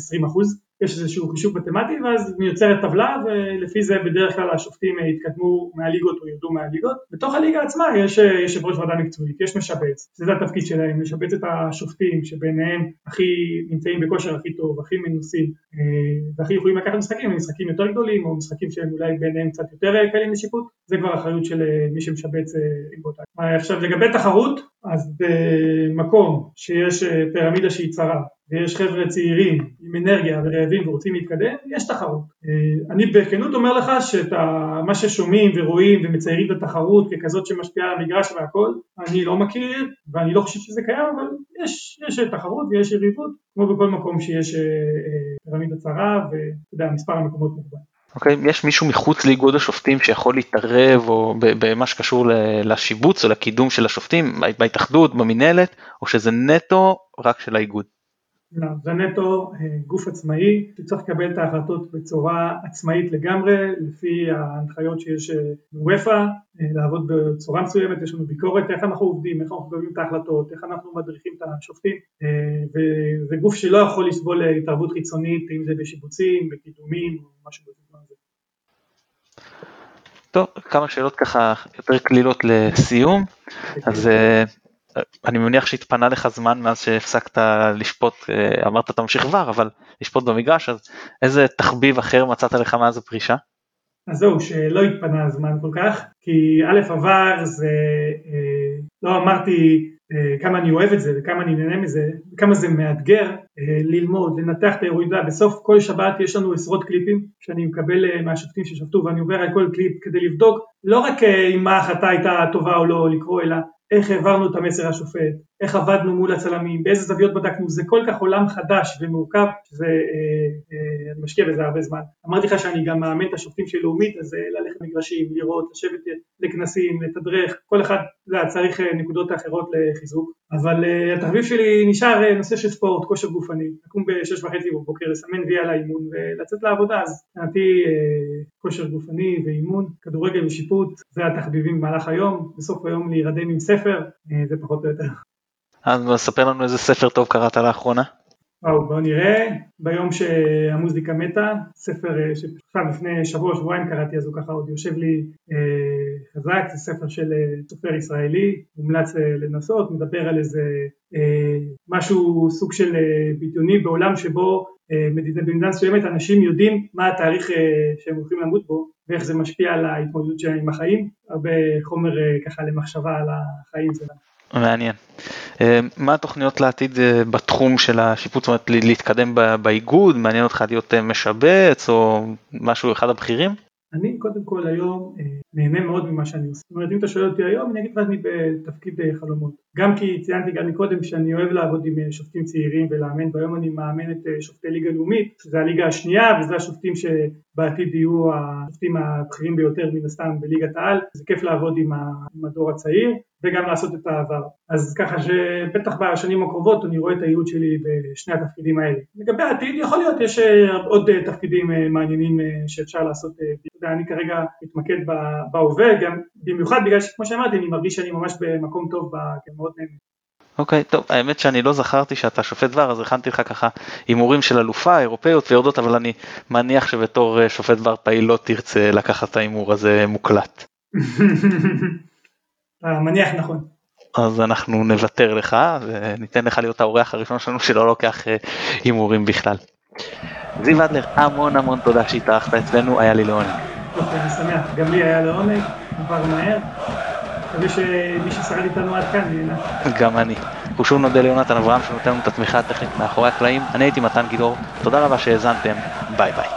S2: יש איזשהו חישוב מתמטי ואז מיוצרת טבלה ולפי זה בדרך כלל השופטים יתקדמו מהליגות או ירדו מהליגות. בתוך הליגה עצמה יש יושב ראש ועדה מקצועית, יש משבץ, זה התפקיד שלהם, לשבץ את השופטים שביניהם הכי נמצאים בכושר הכי טוב, הכי מנוסים והכי יכולים לקחת משחקים, משחקים יותר גדולים או משחקים שהם אולי ביניהם קצת יותר קלים לשיפוט, זה כבר אחריות של מי שמשבץ באותה. עכשיו לגבי תחרות, אז במקום שיש פירמידה שהיא צרה ויש חבר'ה צעירים עם אנרגיה ורעבים ורוצים להתקדם, יש תחרות. אני בכנות אומר לך שמה ששומעים ורואים ומציירים את התחרות ככזאת שמשפיעה על המגרש והכל, אני לא מכיר ואני לא חושב שזה קיים, אבל יש, יש תחרות ויש יריבות, כמו בכל מקום שיש פירמידה צרה ואתה יודע, מספר המקומות מוגבל.
S1: אוקיי, okay, יש מישהו מחוץ לאיגוד השופטים שיכול להתערב או במה שקשור לשיבוץ או לקידום של השופטים בהתאחדות, במינהלת, או שזה נטו רק של האיגוד?
S2: לא, זה נטו גוף עצמאי שצריך לקבל את ההחלטות בצורה עצמאית לגמרי לפי ההנחיות שיש בוופא, לעבוד בצורה מסוימת, יש לנו ביקורת איך אנחנו עובדים, איך אנחנו מקבלים את ההחלטות, איך אנחנו מדריכים את השופטים וזה גוף שלא יכול לסבול התערבות חיצונית אם זה בשיבוצים, בקידומים או משהו בסגנון הזה.
S1: טוב, כמה שאלות ככה יותר קלילות לסיום, אז אני מניח שהתפנה לך זמן מאז שהפסקת לשפוט, אמרת תמשיך כבר, אבל לשפוט במגרש, אז איזה תחביב אחר מצאת לך מאז הפרישה?
S2: אז זהו, שלא התפנה הזמן כל כך, כי א' עבר זה, לא אמרתי כמה אני אוהב את זה וכמה אני נהנה מזה, וכמה זה מאתגר ללמוד, לנתח את האירועים, בסוף כל שבת יש לנו עשרות קליפים שאני מקבל מהשופטים ששפטו ואני עובר על כל קליפ כדי לבדוק לא רק אם ההחלטה הייתה טובה או לא לקרוא, אלא איך העברנו את המסר לשופט, איך עבדנו מול הצלמים, באיזה זוויות בדקנו, זה כל כך עולם חדש ומורכב, שזה, אה, אה, משקיע בזה הרבה זמן. אמרתי לך שאני גם מאמן את השופטים של לאומית, אז ללכת מגרשים, לראות, לשבת לכנסים, לתדרך, כל אחד צריך נקודות אחרות לחיזוק, אבל אה, התחביב שלי נשאר נושא של ספורט, כושר גופני, לקום בשש וחצי בבוקר, לסמן וי על האימון ולצאת לעבודה, אז מבחינתי כושר גופני ואימון, כדורגל ושיפוט, זה התחביבים במהלך היום, בסוף היום להירדם עם ספר, זה פחות או יותר.
S1: אז ספר לנו איזה ספר טוב קראת לאחרונה.
S2: וואו, בוא נראה, ביום שהמוזיקה מתה, ספר שעכשיו לפני שבוע שבועיים קראתי אז הוא ככה עוד יושב לי אה, חזק, זה ספר של סופר ישראלי, מומלץ לנסות, מדבר על איזה אה, משהו סוג של בדיוני בעולם שבו אה, במדינה מסוימת אנשים יודעים מה התאריך אה, שהם הולכים למות בו ואיך זה משפיע על ההתמודדות שלהם עם החיים, הרבה חומר אה, ככה למחשבה על החיים שלנו.
S1: מעניין. מה התוכניות לעתיד בתחום של השיפוט, זאת אומרת להתקדם באיגוד, מעניין אותך להיות משבץ או משהו אחד הבכירים?
S2: אני קודם כל היום נהנה מאוד ממה שאני עושה, זאת אומרת אם אתה שואל אותי היום אני אגיד לך אני בתפקיד חלומות, גם כי ציינתי גם מקודם שאני אוהב לעבוד עם שופטים צעירים ולאמן והיום אני מאמן את שופטי ליגה לאומית, שזה הליגה השנייה וזה השופטים שבעתיד יהיו השופטים הבכירים ביותר מן הסתם בליגת העל, זה כיף לעבוד עם הדור הצעיר וגם לעשות את העבר. אז ככה שבטח בשנים הקרובות אני רואה את הייעוד שלי בשני התפקידים האלה. לגבי העתיד יכול להיות, יש עוד תפקידים מעניינים שאפשר לעשות, אני כרגע מתמקד בהווה, גם במיוחד בגלל שכמו שאמרתי אני מרגיש שאני ממש במקום טוב, מאוד נהנה.
S1: אוקיי, טוב, האמת שאני לא זכרתי שאתה שופט דבר, אז הכנתי לך ככה הימורים של אלופה, אירופאיות ויורדות, אבל אני מניח שבתור שופט דבר פעיל לא תרצה לקחת את ההימור הזה מוקלט.
S2: מניח נכון.
S1: אז אנחנו נוותר לך וניתן לך להיות האורח הראשון שלנו שלא לוקח הימורים בכלל. זיו אדלר, המון המון תודה שהתארחת אצלנו, היה לי לעונג.
S2: אני שמח, גם לי היה לעונג, עבר מהר. מקווה שמי ששרד איתנו עד כאן נהנה.
S1: גם אני. ושוב נודה ליונתן אברהם שנותן לנו את התמיכה הטכנית מאחורי הקלעים. אני הייתי מתן גידור, תודה רבה שהאזנתם, ביי ביי.